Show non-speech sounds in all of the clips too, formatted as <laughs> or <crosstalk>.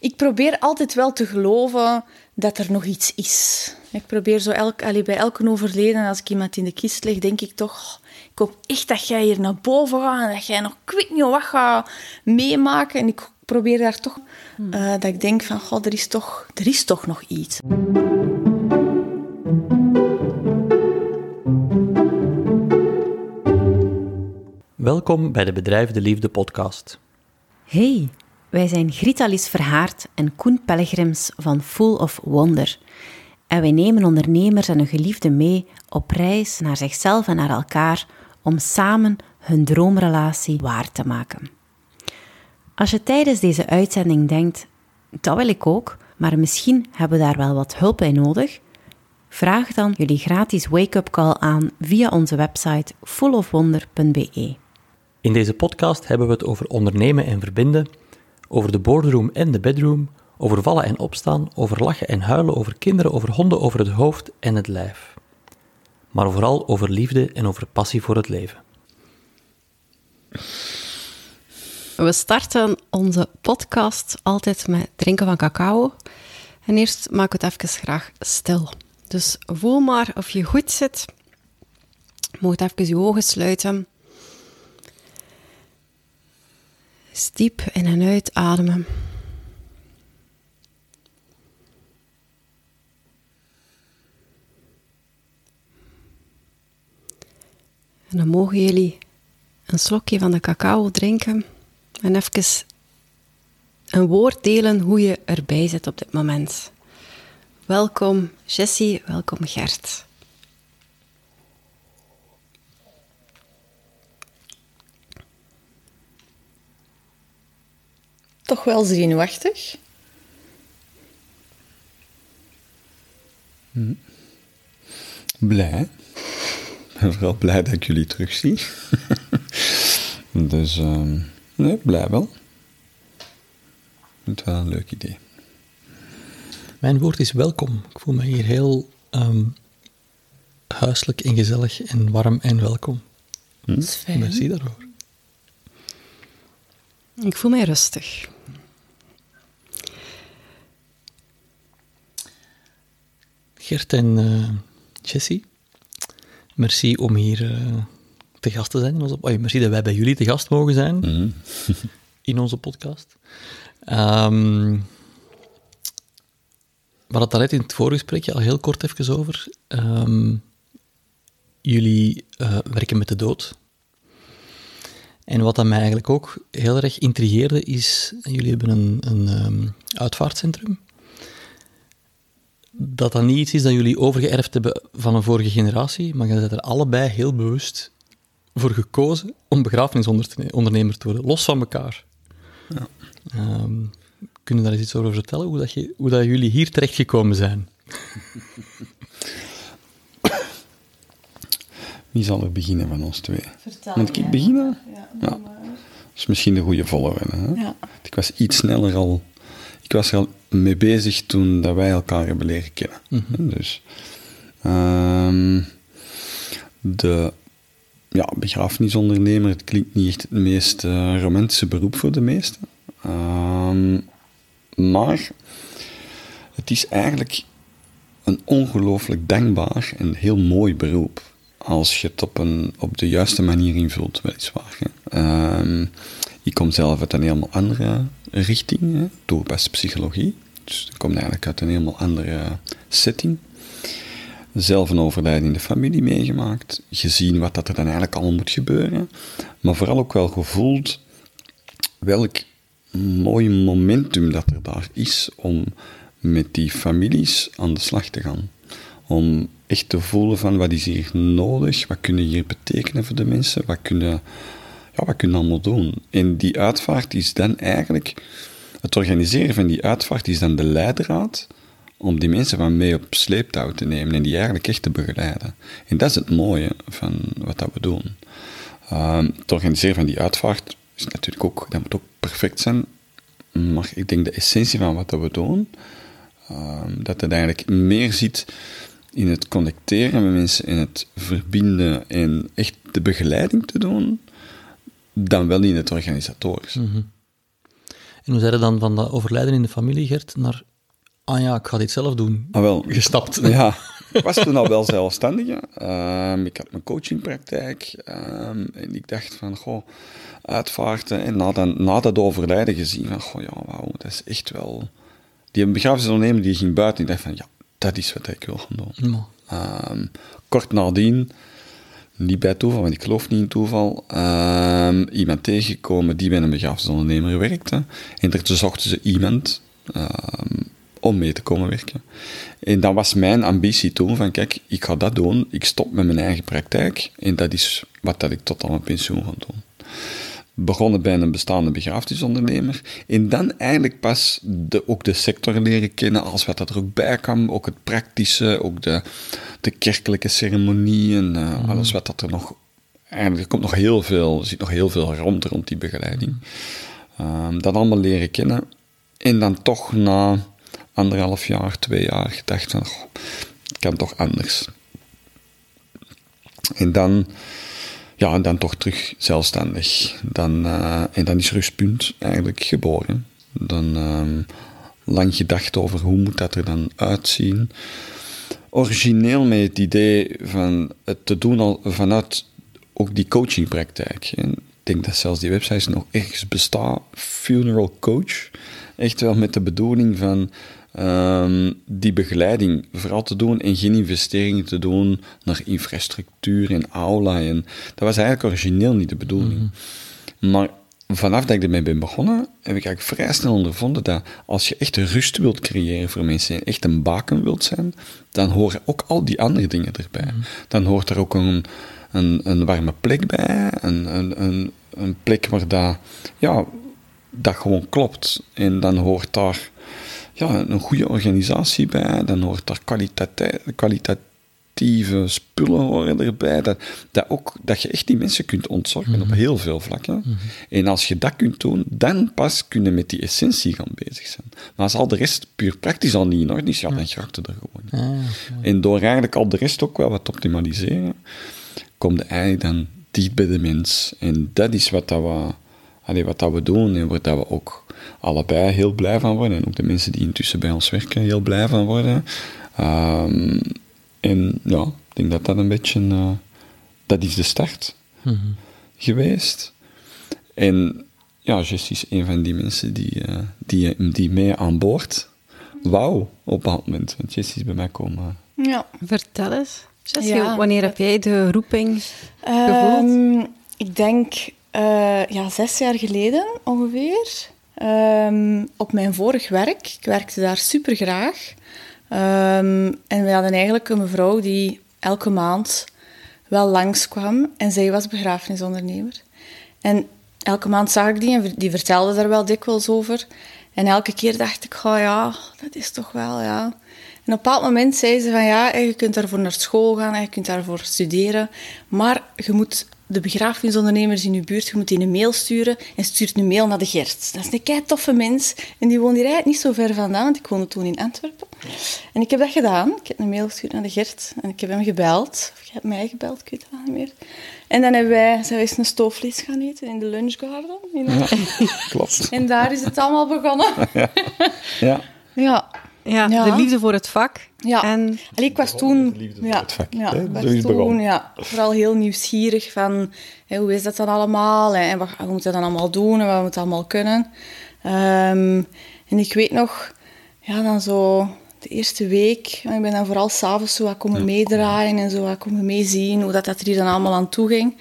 ik probeer altijd wel te geloven dat er nog iets is. Ik probeer zo elk, allee, bij elke overleden, als ik iemand in de kist leg, denk ik toch... Ik hoop echt dat jij hier naar boven gaat en dat jij nog kwik niet wat gaat meemaken. En ik probeer daar toch... Uh, dat ik denk van, god, er is toch, er is toch nog iets. Welkom bij de Bedrijf de Liefde podcast. Hey, wij zijn Gritalis Verhaard en Koen Pellegrims van Full of Wonder. En wij nemen ondernemers en hun geliefden mee op reis naar zichzelf en naar elkaar om samen hun droomrelatie waar te maken. Als je tijdens deze uitzending denkt, dat wil ik ook, maar misschien hebben we daar wel wat hulp bij nodig, vraag dan jullie gratis wake-up call aan via onze website fullofwonder.be. In deze podcast hebben we het over ondernemen en verbinden, over de boardroom en de bedroom, over vallen en opstaan, over lachen en huilen, over kinderen, over honden, over het hoofd en het lijf. Maar vooral over liefde en over passie voor het leven. We starten onze podcast altijd met drinken van cacao. En eerst maak het even graag stil. Dus voel maar of je goed zit. Moet even je ogen sluiten. Diep in en uit ademen. En dan mogen jullie een slokje van de cacao drinken en even een woord delen hoe je erbij zit op dit moment. Welkom Jessie, welkom Gert. Toch wel zenuwachtig. Hm. Blij. Ik ben vooral blij dat ik jullie terugzie. <laughs> dus, uh, nee, blij wel. Het wel een leuk idee. Mijn woord is welkom. Ik voel me hier heel um, huiselijk en gezellig en warm en welkom. Hm? Dat is fijn. Merci daarvoor. Ik voel mij rustig. Gert en uh, Jessie, merci om hier uh, te gast te zijn. In onze, oh, merci dat wij bij jullie te gast mogen zijn mm -hmm. <laughs> in onze podcast. Um, we hadden het net in het voorgesprekje al heel kort even over. Um, jullie uh, werken met de dood. En wat dat mij eigenlijk ook heel erg intrigeerde is, jullie hebben een, een um, uitvaartcentrum dat dat niet iets is dat jullie overgeërfd hebben van een vorige generatie, maar je bent er allebei heel bewust voor gekozen om begrafenisondernemer te worden, los van elkaar. Ja. Um, kunnen daar eens iets over vertellen, hoe, dat je, hoe dat jullie hier terechtgekomen zijn? <laughs> Wie zal er beginnen van ons twee? Vertel Moet ik beginnen? Ja, ja. Dat is misschien de goede volgorde. Hè? Ja. Ik was iets sneller al... Ik was er al mee bezig toen dat wij elkaar hebben leren kennen. Mhm. Mm -hmm. Dus um, de ja, begrafenisondernemer, het klinkt niet echt het meest uh, romantische beroep voor de meesten. Um, maar het is eigenlijk een ongelooflijk dankbaar en heel mooi beroep. Als je het op, een, op de juiste manier invult, weliswaar. Um, ik kom zelf uit een helemaal andere richting, hè, toegepaste psychologie. Dus ik kom eigenlijk uit een helemaal andere setting. Zelf een overlijden in de familie meegemaakt. Gezien wat dat er dan eigenlijk allemaal moet gebeuren. Maar vooral ook wel gevoeld welk mooi momentum dat er daar is om met die families aan de slag te gaan. Om echt te voelen van wat is hier nodig, wat kunnen hier betekenen voor de mensen, wat kunnen, ja, wat kunnen allemaal doen. En die uitvaart is dan eigenlijk, het organiseren van die uitvaart is dan de leidraad om die mensen van mee op sleeptouw te nemen en die eigenlijk echt te begeleiden. En dat is het mooie van wat dat we doen. Uh, het organiseren van die uitvaart is natuurlijk ook, dat moet ook perfect zijn, maar ik denk de essentie van wat dat we doen, uh, dat het eigenlijk meer zit in het connecteren met mensen, in het verbinden en echt de begeleiding te doen, dan wel in het organisatorisch. Mm -hmm. En hoe zijn er dan van dat overlijden in de familie, Gert, naar... Ah ja, ik ga dit zelf doen. Ah, wel. Gestapt. <laughs> Ja, ik was toen al wel zelfstandige. Ehm, ik had mijn coachingpraktijk. ehm, en ik dacht van, goh, uitvaarten. En na, dan, na dat overlijden gezien van, goh, ja, wauw, dat is echt wel... Die begrafenisondernemer die ging buiten. Ik dacht van, ja, dat is wat ik wil gaan doen. Ehm, kort nadien, niet bij toeval, want ik geloof niet in toeval, ehm, iemand tegengekomen die bij een begrafenisondernemer werkte. En daar zochten ze iemand ehm, om mee te komen werken. En dat was mijn ambitie toen, van kijk, ik ga dat doen, ik stop met mijn eigen praktijk. En dat is wat dat ik tot aan mijn pensioen ga doen begonnen bij een bestaande begrafenisondernemer. En dan eigenlijk pas de, ook de sector leren kennen, als wat dat er ook bij kwam. Ook het praktische, ook de, de kerkelijke ceremonieën, eh, alles wat dat er nog... Eigenlijk, er komt nog heel veel, er zit nog heel veel rond rond die begeleiding. Ehm, dat allemaal leren kennen. En dan toch na anderhalf jaar, twee jaar gedacht van, goh, het kan toch anders. En dan ja, en dan toch terug zelfstandig. Dan, eh, en dan is Rustpunt eigenlijk geboren. Dan ehm, lang gedacht over hoe moet dat er dan uitzien. Origineel met het idee van het te doen al vanuit ook die coachingpraktijk. Ik denk dat zelfs die website nog ergens bestaat. Funeral coach. Echt wel met de bedoeling van ehm, die begeleiding vooral te doen en geen investeringen te doen naar infrastructuur en aula. En, dat was eigenlijk origineel niet de bedoeling. Maar vanaf dat ik ermee ben begonnen, heb ik eigenlijk vrij snel ondervonden dat als je echt rust wilt creëren voor mensen en echt een baken wilt zijn, dan horen ook al die andere dingen erbij. Dan hoort er ook een, een, een warme plek bij, een, een, een, een plek waar dat, ja, dat gewoon klopt. En dan hoort daar ja, een goede organisatie bij, dan hoort kwaliteit, kwalitatieve spullen horen erbij. Dat, dat, ook, dat je echt die mensen kunt ontzorgen op heel veel vlakken. En als je dat kunt doen, dan pas kun je met die essentie gaan bezig zijn. Maar als al de rest puur praktisch al niet in orde is, ja, dan er gewoon. En door eigenlijk al de rest ook wel wat te optimaliseren, kom je eigenlijk dan dicht bij de mens. En dat is wat, dat we, allee, wat dat we doen en waar dat we ook allebei heel blij van worden. En ook de mensen die intussen bij ons werken heel blij van worden. Ehm, en ja, ik denk dat dat een beetje... eh, dat is de start geweest. En ja, Jessie is een van die mensen die, eh, die, die mee aan boord wou op een bepaald moment. Want Jessie is bij mij komen. Ja. Vertel eens. Jessie, Ja. wanneer heb jij de roeping gevoeld? Ehm, ik denk eh, ja, zes jaar geleden ongeveer. Ehm, op mijn vorig werk. Ik werkte daar super graag. Ehm, en we hadden eigenlijk een mevrouw die elke maand wel langskwam. En zij was begrafenisondernemer. En elke maand zag ik die en die vertelde daar wel dikwijls over. En elke keer dacht ik, oh ja, dat is toch wel, ja. En op een bepaald moment zei ze van ja, je kunt daarvoor naar school gaan en je kunt daarvoor studeren, maar je moet de begrafenisondernemers in je buurt, je moet die een mail sturen en stuurt een mail naar de Gert. Dat is een kei toffe mens en die woont hier eigenlijk niet zo ver vandaan, want ik woonde toen in Antwerpen. En ik heb dat gedaan. Ik heb een mail gestuurd naar de Gert en ik heb hem gebeld. Of je hebt mij gebeld, ik weet het niet meer. En dan hebben wij, zijn we eens een stoofvlees gaan eten in de lunchgarden. In <laughs> Klopt. En daar is het allemaal begonnen. Ja. Ja. Ja, Ja. de liefde voor het vak. Ja. En Allee, ik was toen, liefde voor ja, het vak, ja, ik was toen ja, vooral heel nieuwsgierig van hè, hoe is dat dan allemaal en wat, wat moet je dan allemaal doen en wat moet je allemaal kunnen. Ehm, en ik weet nog, ja, dan zo de eerste week, ik ben dan vooral s'avonds zo wat komen meedraaien en zo wat komen meezien hoe dat, dat er hier dan allemaal aan toe ging.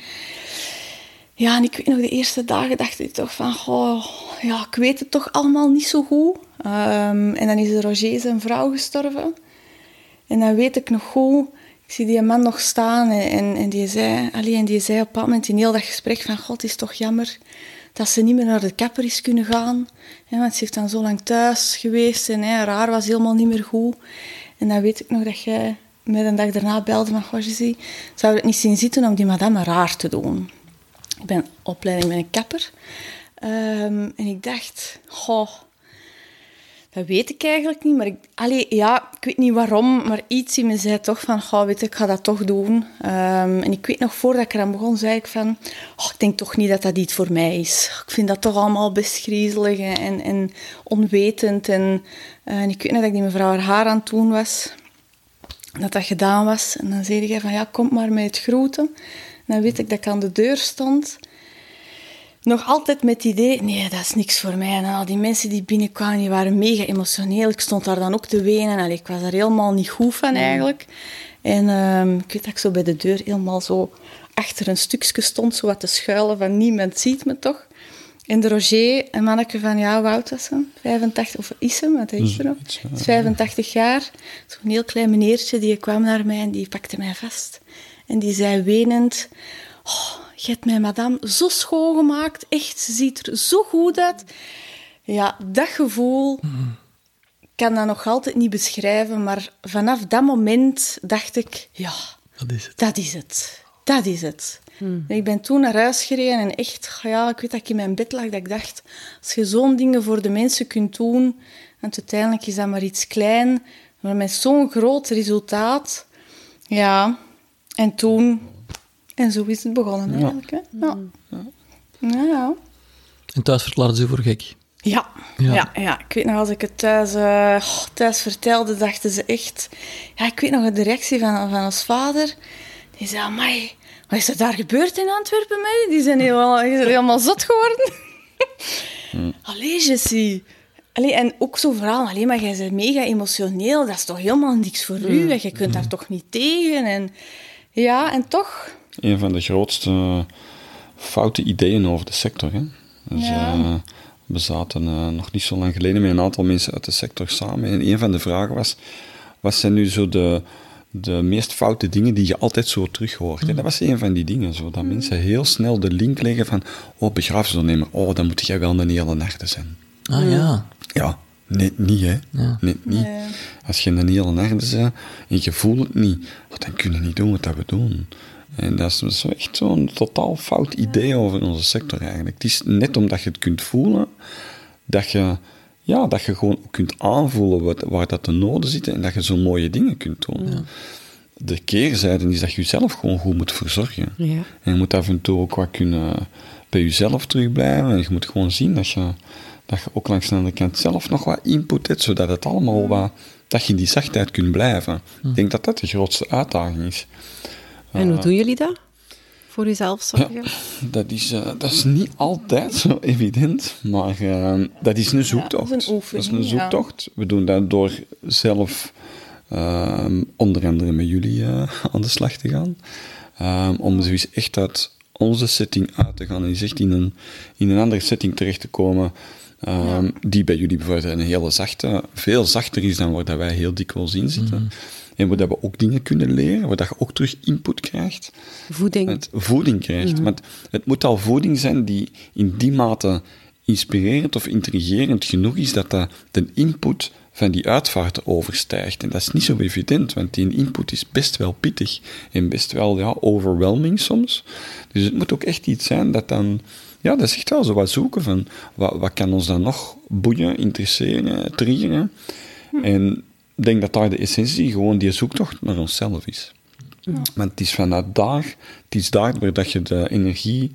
Ja, en ik weet nog, de eerste dagen dacht ik toch van, goh, ja, ik weet het toch allemaal niet zo goed. Ehm, en dan is Roger zijn vrouw gestorven. En dan weet ik nog goed, ik zie die man nog staan en, en, die zei, allee, en die zei op bepaald moment in heel dat gesprek van, god, is toch jammer dat ze niet meer naar de kapper is kunnen gaan. Want ze heeft dan zo lang thuis geweest en hè, haar was helemaal niet meer goed. En dan weet ik nog dat jij mij een dag daarna belde van, goh, zou het niet zien zitten om die madame haar te doen? Ik ben opleiding bij een kapper. Ehm, en ik dacht, goh, dat weet ik eigenlijk niet. Maar ik, ja, ik weet niet waarom, maar iets in me zei toch van, oh, weet ik ga dat toch doen. Ehm, en ik weet nog, voordat ik eraan begon, zei ik van, oh, ik denk toch niet dat dat iets voor mij is. Ik vind dat toch allemaal best griezelig en, en onwetend. En, eh, en ik weet nog dat ik die mevrouw haar aan het doen was, dat dat gedaan was. En dan zei hij van, ja, kom maar met het groeten. Dan weet ik dat ik aan de deur stond nog altijd met het idee, nee, dat is niks voor mij. En al die mensen die binnenkwamen, die waren mega emotioneel. Ik stond daar dan ook te wenen. Allee, ik was er helemaal niet goed van eigenlijk. En um, ik weet dat ik zo bij de deur helemaal zo achter een stukje stond, zo wat te schuilen van niemand ziet me toch. En de Roger, een manneke van, ja, hoe oud was hem? 85, of is hem, wat is er nog? 85 jaar. Zo'n heel klein meneertje, die kwam naar mij en die pakte mij vast. En die zei wenend, oh, je hebt mijn madame zo schoongemaakt. Echt, ze ziet er zo goed uit. Ja, dat gevoel kan dat nog altijd niet beschrijven. Maar vanaf dat moment dacht ik, ja, dat is het. Dat is het. Dat is het. Hmm. Ik ben toen naar huis gereden en echt, ja, ik weet dat ik in mijn bed lag, dat ik dacht, als je zo'n dingen voor de mensen kunt doen, en uiteindelijk is dat maar iets klein, maar met zo'n groot resultaat, ja. En toen en zo is het begonnen eigenlijk. Hè? Ja. Ja. ja. En thuis verklaarden ze voor gek? Ja. Ja. ja, Ik weet nog, als ik het thuis, uh, thuis vertelde, dachten ze echt... Ja, ik weet nog de reactie van, van ons vader. Die zei, amai, wat is er daar gebeurd in Antwerpen met Die zijn helemaal, helemaal zot geworden. Hmm. <laughs> Allee, Jessie. Allee, en ook zo vooral, alleen maar jij bent mega emotioneel. Dat is toch helemaal niks voor u. Mm. Je kunt daar toch niet tegen. En, ja, en toch een van de grootste foute ideeën over de sector. Hè? Dus, uh, we zaten uh, nog niet zo lang geleden met een aantal mensen uit de sector samen. En een van de vragen was: wat zijn nu zo de, de meest foute dingen die je altijd zo terug hoort? Mm. Dat was een van die dingen. Zo, dat mm. mensen heel snel de link leggen van: oh, begrafenisondernemer, oh, dan moet jij wel een hele nachte zijn. Ah ja. Ja. Net niet, hè. Ja. Net niet. Als je een hele nacht bent en je voelt het niet, dan kun je niet doen wat we doen. En dat is, dat echt zo'n totaal fout idee over onze sector eigenlijk. Het is net omdat je het kunt voelen, dat je, ja, dat je gewoon kunt aanvoelen wat, waar dat de noden zitten en dat je zo mooie dingen kunt doen. Ja. De keerzijde is dat je jezelf gewoon goed moet verzorgen. Ja. En je moet af en toe ook wat kunnen bij jezelf terugblijven. En je moet gewoon zien dat je, dat je ook langs de andere kant zelf nog wat input hebt, zodat het allemaal wat, dat je in die zachtheid kunt blijven. Ik denk dat dat de grootste uitdaging is. En hoe doen jullie dat? Voor jezelf zorgen? dat, is, uh, dat is niet altijd zo evident, maar uh, dat is een zoektocht. dat is een oefening. Dat is een zoektocht. We doen dat door zelf uh, onder andere met jullie eh, aan de slag te gaan. Ehm, om dus echt uit onze setting uit te gaan en echt in een, in een andere setting terecht te komen. Um, die bij jullie bijvoorbeeld een hele zachte, veel zachter is dan waar wij heel dikwijls in zitten. Mm. En waar we ook dingen kunnen leren, waar je ook terug input krijgt. Voeding. Het, voeding krijgt. Mm Want het moet al voeding zijn die in die mate inspirerend of intrigerend genoeg is dat dat de input van die uitvaart overstijgt. En dat is niet zo evident, want die input is best wel pittig en best wel ja, overwhelming soms. Dus het moet ook echt iets zijn dat dan... Ja, dat is echt wel zo wat zoeken van wat, wat kan ons dan nog boeien, interesseren, triggeren. Hm. En ik denk dat daar de essentie gewoon die zoektocht naar onszelf is. Ja. Want het is vanuit daar, het is daar waar dat je de energie,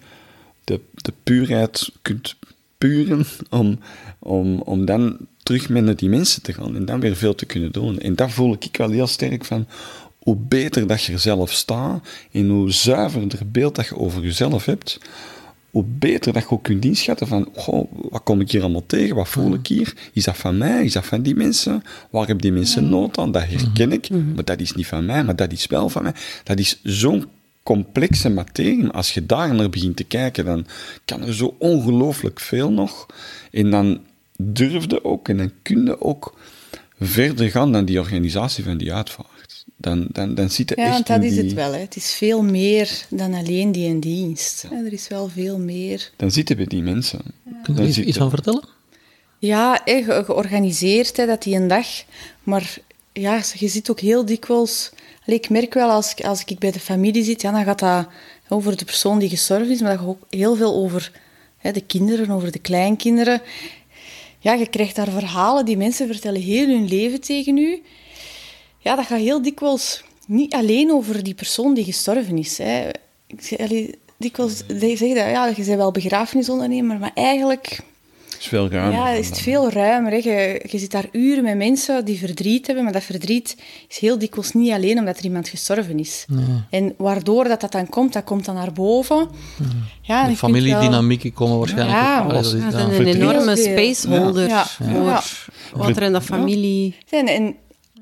de, de puurheid kunt puren om, om, om dan terug met naar die mensen te gaan en dan weer veel te kunnen doen. En daar voel ik wel heel sterk van, hoe beter dat je er zelf staat en hoe zuiverder beeld dat je over jezelf hebt, hoe beter dat je ook kunt inschatten van, goh, wat kom ik hier allemaal tegen, wat voel ik hier, is dat van mij, is dat van die mensen, waar hebben die mensen nood aan, dat herken ik, mhm. maar dat is niet van mij, maar dat is wel van mij. Dat is zo'n complexe materie, als je daar naar begint te kijken, dan kan er zo ongelooflijk veel nog, en dan durfde ook, en dan kun je ook verder gaan dan die organisatie van die uitvaart dan, dan, dan zit er ja, echt dat is het wel. Hè. Het is veel meer dan alleen die en dienst. Ja. er is wel veel meer. Dan zitten we die mensen. Kun je er iets van vertellen? Ja, georganiseerd, hè, dat die een dag. Maar ja, je ziet ook heel dikwijls... ik merk wel, als, als ik bij de familie zit, ja, dan gaat dat over de persoon die gestorven is, maar dat gaat ook heel veel over hè, de kinderen, over de kleinkinderen. ja, je krijgt daar verhalen die mensen vertellen heel hun leven tegen u. Ja, dat gaat heel dikwijls niet alleen over die persoon die gestorven is. Hè. Ik zeg, allee, dikwijls die zeggen dat ja, je bent wel begrafenisondernemer, maar eigenlijk is veel ruimer. ja, is het veel ruimer. Hè. Je, je zit daar uren met mensen die verdriet hebben, maar dat verdriet is heel dikwijls niet alleen omdat er iemand gestorven is. En waardoor dat, dat dan komt, dat komt dan naar boven. Ja, De vind wel- familiedynamieken komen waarschijnlijk Ja, ook. Allee, dat is- Ja, dat is een enorme spaceholder Ja. voor Ja. wat er in de familie... En, en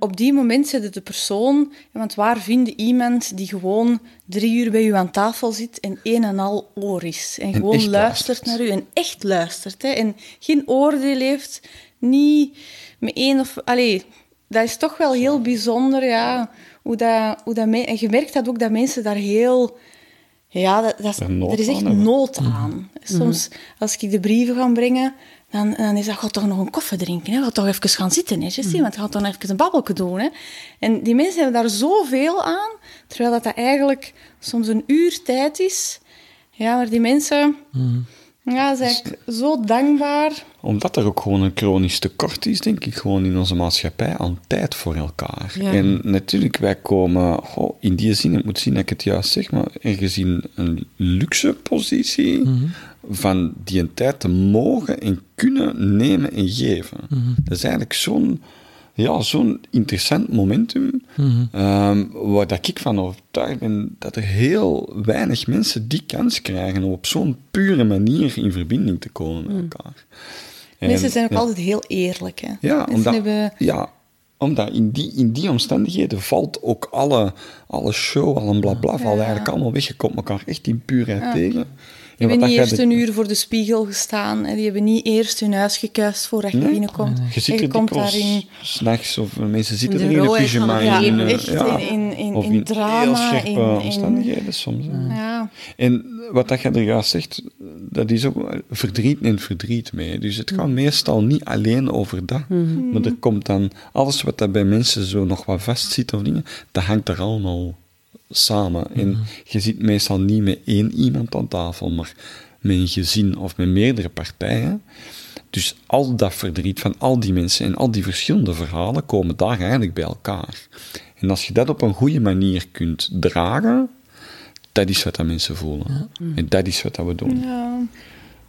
op die moment zit de persoon, want waar vind je iemand die gewoon drie uur bij u aan tafel zit en een en al oor is? En, gewoon luistert luistert. naar u en echt luistert. Hè? En geen oordeel heeft, niet met één of... Allee, dat is toch wel heel bijzonder, ja. Hoe dat, hoe dat me- en je merkt dat ook dat mensen daar heel... Ja, dat, dat is- Er is echt nood aan. Soms, als ik de brieven ga brengen, dan, dan is dat, toch nog een koffie drinken, hè? ga toch even gaan zitten, hè, Jessie, want ga toch even een babbelje doen. Hè? En die mensen hebben daar zoveel aan, terwijl dat, dat eigenlijk soms een uur tijd is. Ja, maar die mensen ja, zijn eigenlijk zo dankbaar. Omdat er ook gewoon een chronisch tekort is, denk ik, gewoon in onze maatschappij aan tijd voor elkaar. Ja. En natuurlijk, wij komen, in die zin, ik moet zien dat ik het juist zeg, maar ergens in een luxe positie van die een tijd te mogen en kunnen nemen en geven. Dat is eigenlijk zo'n ja, zo'n interessant momentum, ehm, waar dat ik van overtuigd ben dat er heel weinig mensen die kans krijgen om op zo'n pure manier in verbinding te komen met elkaar. En, Mensen zijn ook ja. altijd heel eerlijk. Hè? Ja, mensen omdat, hebben... ja, omdat in die, in die omstandigheden valt ook alle, alle show, alle blabla, valt eigenlijk allemaal weg. Je komt elkaar echt in puurheid tegen. Die En hebben niet eerst een de- uur voor de spiegel gestaan. En die hebben niet eerst hun huis gekuist voordat je Nee. binnenkomt. Je ziet er komt daarin... s'nachts of mensen zitten de er in een pyjama. het Ja, in, eh, echt ja. in, in, in, of in drama. heel scherpe in, in, omstandigheden soms. ja. En wat dat je er juist zegt, dat is ook verdriet en verdriet mee. Dus het gaat meestal niet alleen over dat. Maar er komt dan alles wat dat bij mensen zo nog wat vastzit of dingen, dat hangt er allemaal samen. En je zit meestal niet met één iemand aan tafel, maar met een gezin of met meerdere partijen. Dus al dat verdriet van al die mensen en al die verschillende verhalen komen daar eigenlijk bij elkaar. En als je dat op een goede manier kunt dragen, dat is wat dat mensen voelen. En dat is wat dat we doen. Ja,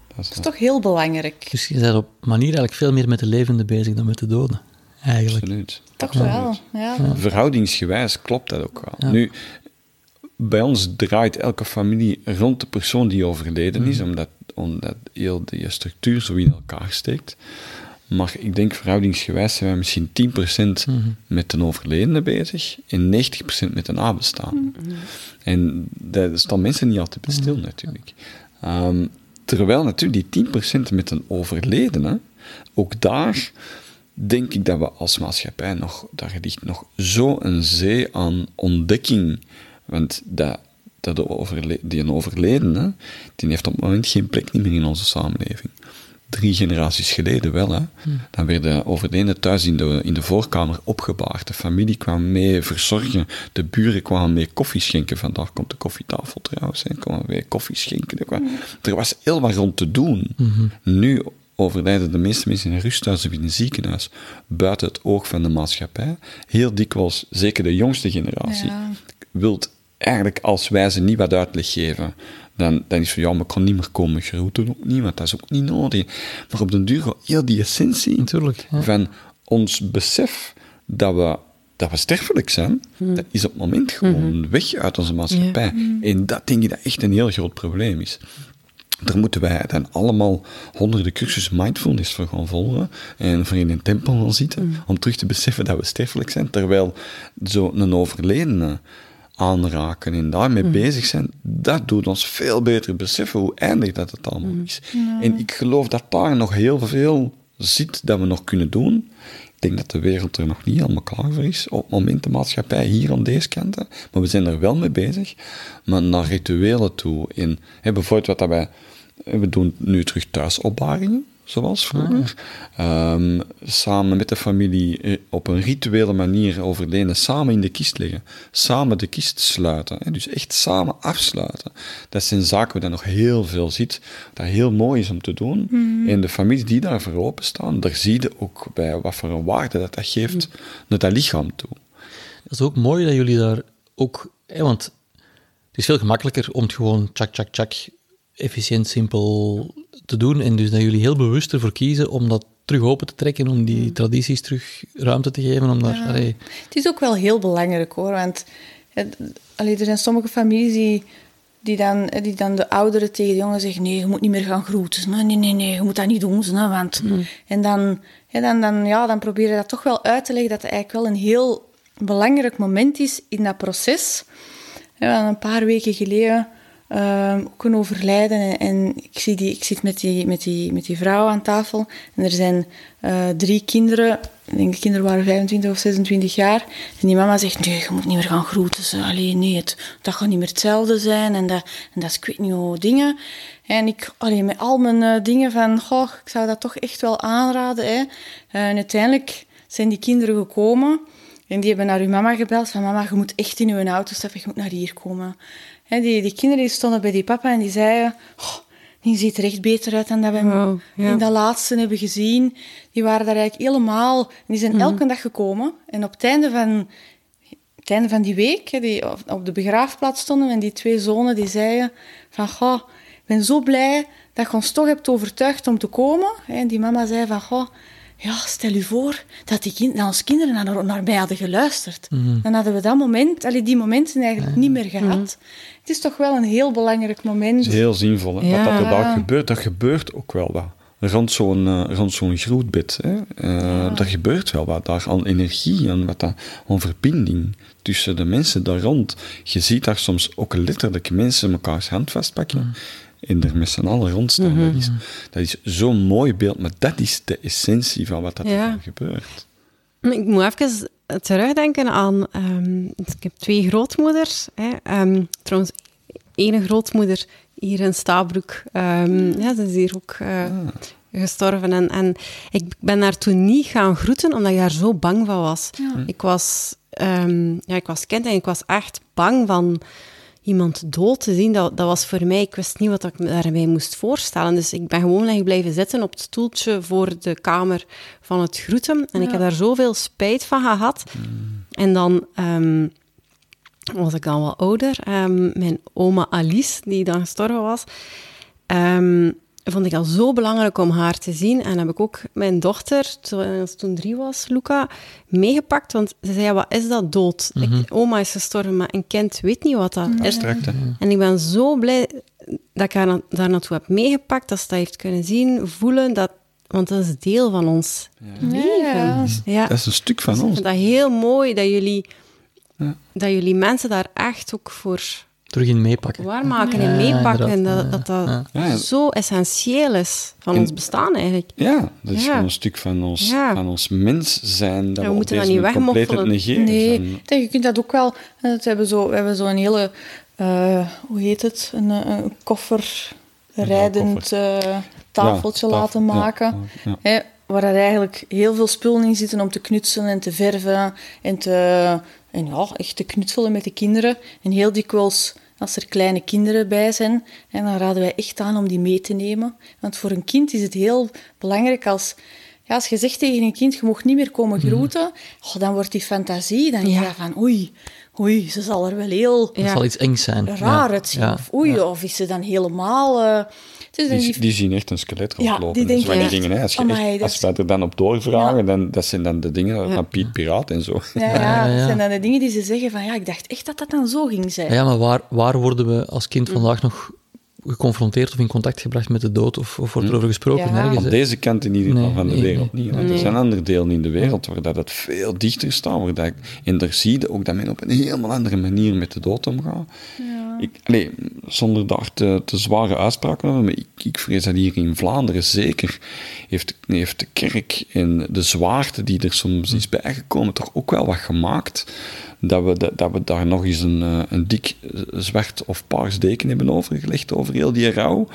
Dat is, dat is toch heel belangrijk. Dus je bent op manier eigenlijk veel meer met de levenden bezig dan met de doden. Eigenlijk. absoluut. Toch wel, ja. Verhoudingsgewijs klopt dat ook wel. Nu, bij ons draait elke familie rond de persoon die overleden is, omdat, omdat heel die structuur zo in elkaar steekt. Maar ik denk verhoudingsgewijs zijn wij misschien 10% met een overledene bezig en 90% met een nabestaan. En daar staan mensen niet altijd bij stil, natuurlijk. Ehm, terwijl natuurlijk die 10% met een overledene, ook daar denk ik dat we als maatschappij nog, daar ligt nog zo'n zee aan ontdekking. Want dat, dat overle die een overledene, die heeft op het moment geen plek meer in onze samenleving. Drie generaties geleden wel, hè. Dan werden overledenen thuis in de, in de voorkamer opgebaard. De familie kwam mee verzorgen. De buren kwamen mee koffie schenken. Vandaar komt de koffietafel trouwens. Hè. Kwamen mee koffie schenken. Er, kwam- er was heel wat rond te doen. Nu overlijden de meeste mensen in een rusthuis of in een ziekenhuis buiten het oog van de maatschappij. Heel dikwijls, zeker de jongste generatie, Ja. Wilt eigenlijk als wij ze niet wat uitleg geven, dan, dan is van ja, maar ik kan niet meer komen groeten, ook niet, want dat is ook niet nodig. Maar op den duur gaat heel die essentie Natuurlijk, ja. van ons besef dat we, dat we sterfelijk zijn, dat is op het moment gewoon weg uit onze maatschappij. En dat denk ik dat echt een heel groot probleem is. Daar moeten wij dan allemaal honderden cursussen mindfulness voor gaan volgen en voor in een tempel gaan zitten, om terug te beseffen dat we sterfelijk zijn, terwijl zo'n overledene aanraken en daarmee bezig zijn, dat doet ons veel beter beseffen hoe eindig dat het allemaal is. En ik geloof dat daar nog heel veel zit dat we nog kunnen doen. Ik denk dat de wereld er nog niet helemaal klaar voor is. Op het moment de maatschappij hier aan deze kant. hè. Maar we zijn er wel mee bezig. Maar naar rituelen toe. In, hè, bijvoorbeeld wat dat wij... We doen nu terug thuisopbaringen. Zoals vroeger. Ehm, samen met de familie eh, op een rituele manier overleden, samen in de kist liggen, samen de kist sluiten. Hè, dus echt samen afsluiten. Dat zijn zaken waar je nog heel veel ziet, dat heel mooi is om te doen. En de families die daarvoor openstaan, daar zie je ook bij wat voor een waarde dat dat geeft naar dat lichaam toe. Dat is ook mooi dat jullie daar ook... Hè, want het is veel gemakkelijker om het gewoon tjak, tjak, tjak, efficiënt, simpel te doen. En dus dat jullie heel bewust ervoor kiezen om dat terug open te trekken, om die tradities terug ruimte te geven. Om daar, allee, Het is ook wel heel belangrijk hoor, want het, allee, er zijn sommige families die, die, dan, die dan de ouderen tegen de jongen zeggen: nee, je moet niet meer gaan groeten. Nee, nee, nee, nee je moet dat niet doen. hè, Want, En dan, hè, dan, dan, ja, dan probeer je dat toch wel uit te leggen dat het eigenlijk wel een heel belangrijk moment is in dat proces. Ja, een paar weken geleden ehm, ook een overlijden. En, ik, zie die, ik zit met die, met, die, met die vrouw aan tafel. En er zijn eh, drie kinderen. Ik denk de kinderen waren 25 of 26 jaar. En die mama zegt, nee, je moet niet meer gaan groeten. Allee, nee, het, dat gaat niet meer hetzelfde zijn. En dat, en dat is, ik weet dingen. En ik, allee, met al mijn eh, dingen van, goh, ik zou dat toch echt wel aanraden. Hè. Uiteindelijk zijn die kinderen gekomen. En die hebben naar uw mama gebeld van mama, je moet echt in uw auto stappen, je moet naar hier komen. Die, die kinderen die stonden bij die papa en die zeiden, oh, die ziet er echt beter uit dan dat we hem Wow, ja. in dat laatste hebben gezien. Die waren daar eigenlijk helemaal... Die zijn elke dag gekomen. En op het einde van, het einde van die week, hè, die op, de begraafplaats stonden, en die twee zonen die zeiden van, goh, ik ben zo blij dat je ons toch hebt overtuigd om te komen. En die mama zei van, goh, ja, stel u voor dat, die kind, dat onze kinderen naar, naar mij hadden geluisterd. Dan hadden we dat moment, allee, die momenten eigenlijk niet meer gehad. Het is toch wel een heel belangrijk moment. Het is heel zinvol. Hè? Ja. Wat dat er daar gebeurt, dat gebeurt ook wel wat. Rond zo'n eh, rond zo'n groetbed. Hè? Eh, Er gebeurt wel wat daar aan energie, aan, wat dat, aan verbinding tussen de mensen daar rond. Je ziet daar soms ook letterlijk mensen elkaars hand vastpakken en er met z'n allen rondstaan. dat, is, dat is zo'n mooi beeld, maar dat is de essentie van wat dat Ja. er gebeurt. Ik moet even terugdenken aan... ehm, ik heb twee grootmoeders. Hè. Ehm, trouwens, ene grootmoeder hier in Stabroek. ehm, ja, ze is hier ook eh, gestorven. En, en ik ben daar toen niet gaan groeten, omdat ik daar zo bang van was. Ik, was ehm, ja, ik was kind en ik was echt bang van iemand dood te zien. Dat, dat was voor mij... Ik wist niet wat ik me daarbij moest voorstellen. Dus ik ben gewoon echt blijven zitten op het stoeltje voor de kamer van het groeten. En ik heb daar zoveel spijt van gehad. En dan... ehm, was ik dan wel ouder. Ehm, mijn oma Alice, die dan gestorven was, ehm, vond ik al zo belangrijk om haar te zien. En heb ik ook mijn dochter, toen ze toen drie was, Luca, meegepakt. Want ze zei, wat is dat dood? Ik- oma is gestorven, maar een kind weet niet wat dat is. Abstract? En ik ben zo blij dat ik haar na- daar naartoe heb meegepakt, dat ze dat heeft kunnen zien, voelen, dat, want dat is deel van ons leven. Ja. Ja. Dat is een stuk van Dus ik ons. vind dat heel mooi dat jullie, dat jullie mensen daar echt ook voor terug in meepakken. waarmaken en Ja, meepakken. En inderdaad. dat dat, dat Ja, ja. zo essentieel is van En- ons bestaan eigenlijk. Ja, dat is Ja. gewoon een stuk van ons, Ja. van ons mens zijn. Dat Ja, we we, moeten dat deze niet wegmoffelen. negeren. Nee, denk, je kunt dat ook wel. We hebben zo, we hebben zo een hele, eh, hoe heet het, een, een koffer rijdend eh, tafeltje Ja, tafel, laten ja, maken. ja. Hè, waar er eigenlijk heel veel spullen in zitten om te knutselen en te verven en, te, en ja, echt te knutselen met de kinderen. En heel dikwijls, als er kleine kinderen bij zijn, en dan raden wij echt aan om die mee te nemen. Want voor een kind is het heel belangrijk als... Ja, als je zegt tegen een kind, je mag niet meer komen groeten, oh, dan wordt die fantasie, dan Ja. ja. je van, oei, oei, ze zal er wel heel Dat zal iets zijn. raar Ja, uitzien. ja. Of oei, of is ze dan helemaal... eh, dus dan Die, die- die zien echt een skelet Ja, rondlopen. die Dat is denken die echt, dingen, hè. Als, je amai, echt, dat als wij er dan op doorvragen, Ja. dan, dat zijn dan de dingen van Piet Piraat en zo. ja, ja, Ja, ja, ja. dat zijn dan de dingen die ze zeggen van, ja, ik dacht echt dat dat dan zo ging zijn. Ja, maar waar, waar worden we als kind Mm. vandaag nog geconfronteerd of in contact gebracht met de dood? Of, of wordt er over gesproken? Ja. Nergens, hè? deze kant in ieder geval Nee, van de nee, wereld nee. niet. Want er zijn andere delen in de wereld waar dat het veel dichter staat. Waar dat, en daar zie je ook dat men op een helemaal andere manier met de dood omgaat. Ik, allee, zonder daar te, te zware uitspraken hebben, maar ik, ik vrees dat hier in Vlaanderen zeker heeft, heeft de kerk en de zwaarte die er soms is bijgekomen toch ook wel wat gemaakt dat we, dat, dat we daar nog eens een, eh, een dik zwart of paars deken hebben overgelegd over heel die rouw.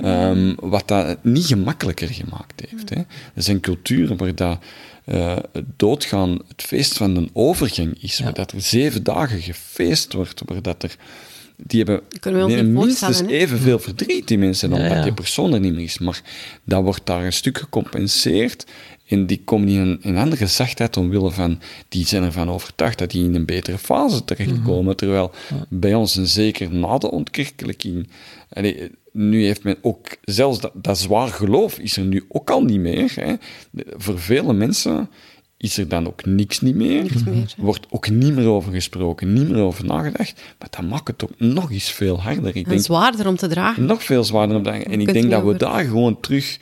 Ehm, wat dat niet gemakkelijker gemaakt heeft. Hè. Er zijn culturen waar dat, eh, het doodgaan het feest van een overgang is, waar dat er zeven dagen gefeest wordt, waar dat er... Die hebben Kunnen we ons nee, niet minstens evenveel verdriet, die mensen, Ja, omdat ja. die persoon er niet meer is. Maar dat wordt daar een stuk gecompenseerd en die komen in een, een andere zachtheid omwille van... Die zijn ervan overtuigd dat die in een betere fase terechtkomen. Mhm. Terwijl bij ons, en zeker na de ontkerkelijking... allee, nu heeft men ook... Zelfs dat, dat zwaar geloof is er nu ook al niet meer. Hè. Voor vele mensen is er dan ook niks niet meer. Wordt ook niet meer over gesproken, niet meer over nagedacht. Maar dat maakt het ook nog eens veel harder. Ik En denk, zwaarder om te dragen. nog veel zwaarder op de En ik denk dat we over- daar gewoon terug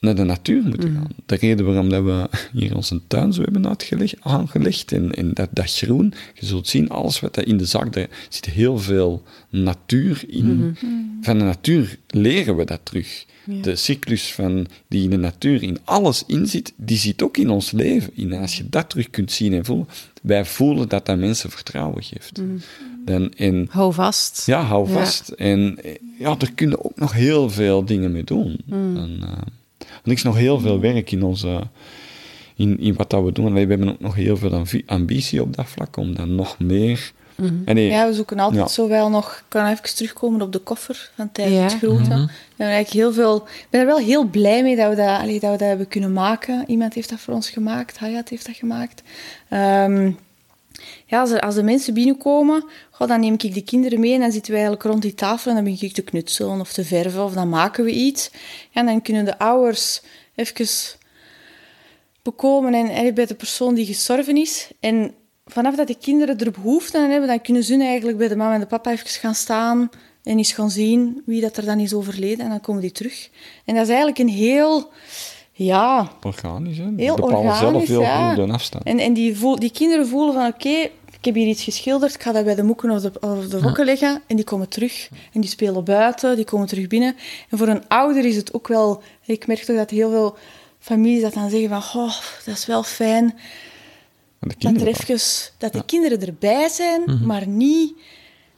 naar de natuur moeten Mhm. gaan. De reden waarom dat we hier onze tuin zo hebben uitgelegd, aangelegd en, en dat, dat groen, je zult zien, alles wat in de zak, daar zit heel veel natuur in. Mhm. Van de natuur leren we dat terug. De cyclus van, die in de natuur in alles inzit, die zit ook in ons leven. in. En als je dat terug kunt zien en voelen, wij voelen dat dat mensen vertrouwen geeft. Mhm. Dan, en Hou vast. ja, hou Ja. vast. En eh, ja, er kunnen ook nog heel veel dingen mee doen. Mm. En, er is nog heel veel werk in onze... In, in wat dat we doen. We hebben ook nog heel veel ambi- ambitie op dat vlak, om dan nog meer... En nee, Ja, we zoeken altijd Ja. zo wel nog... Ik kan even terugkomen op de koffer van tijdens Ja. het grote. We hebben eigenlijk heel veel... Ik ben er wel heel blij mee dat we dat, allee, dat we dat hebben kunnen maken. Iemand heeft dat voor ons gemaakt. Hayat heeft dat gemaakt. Ehm, ja, als, er, de mensen binnenkomen, dan neem ik de kinderen mee en dan zitten we eigenlijk rond die tafel en dan begin ik te knutselen of te verven of dan maken we iets. En dan kunnen de ouders even bekomen en, en bij de persoon die gestorven is. En vanaf dat de kinderen er behoefte aan hebben, dan kunnen ze eigenlijk bij de mama en de papa even gaan staan en eens gaan zien wie dat er dan is overleden en dan komen die terug. En dat is eigenlijk een heel, ja, organisch, hè. Die heel bepalen zelf organisch. heel ja. goed de afstand. En, en die, voel, die kinderen voelen van, oké, ik heb hier iets geschilderd, ik ga dat bij de moeken of de, of de rokken leggen. En die komen terug. En die spelen buiten, die komen terug binnen. En voor een ouder is het ook wel... Ik merk toch dat heel veel families dat dan zeggen van, oh, dat is wel fijn de dat, er even, dat de kinderen erbij zijn, maar niet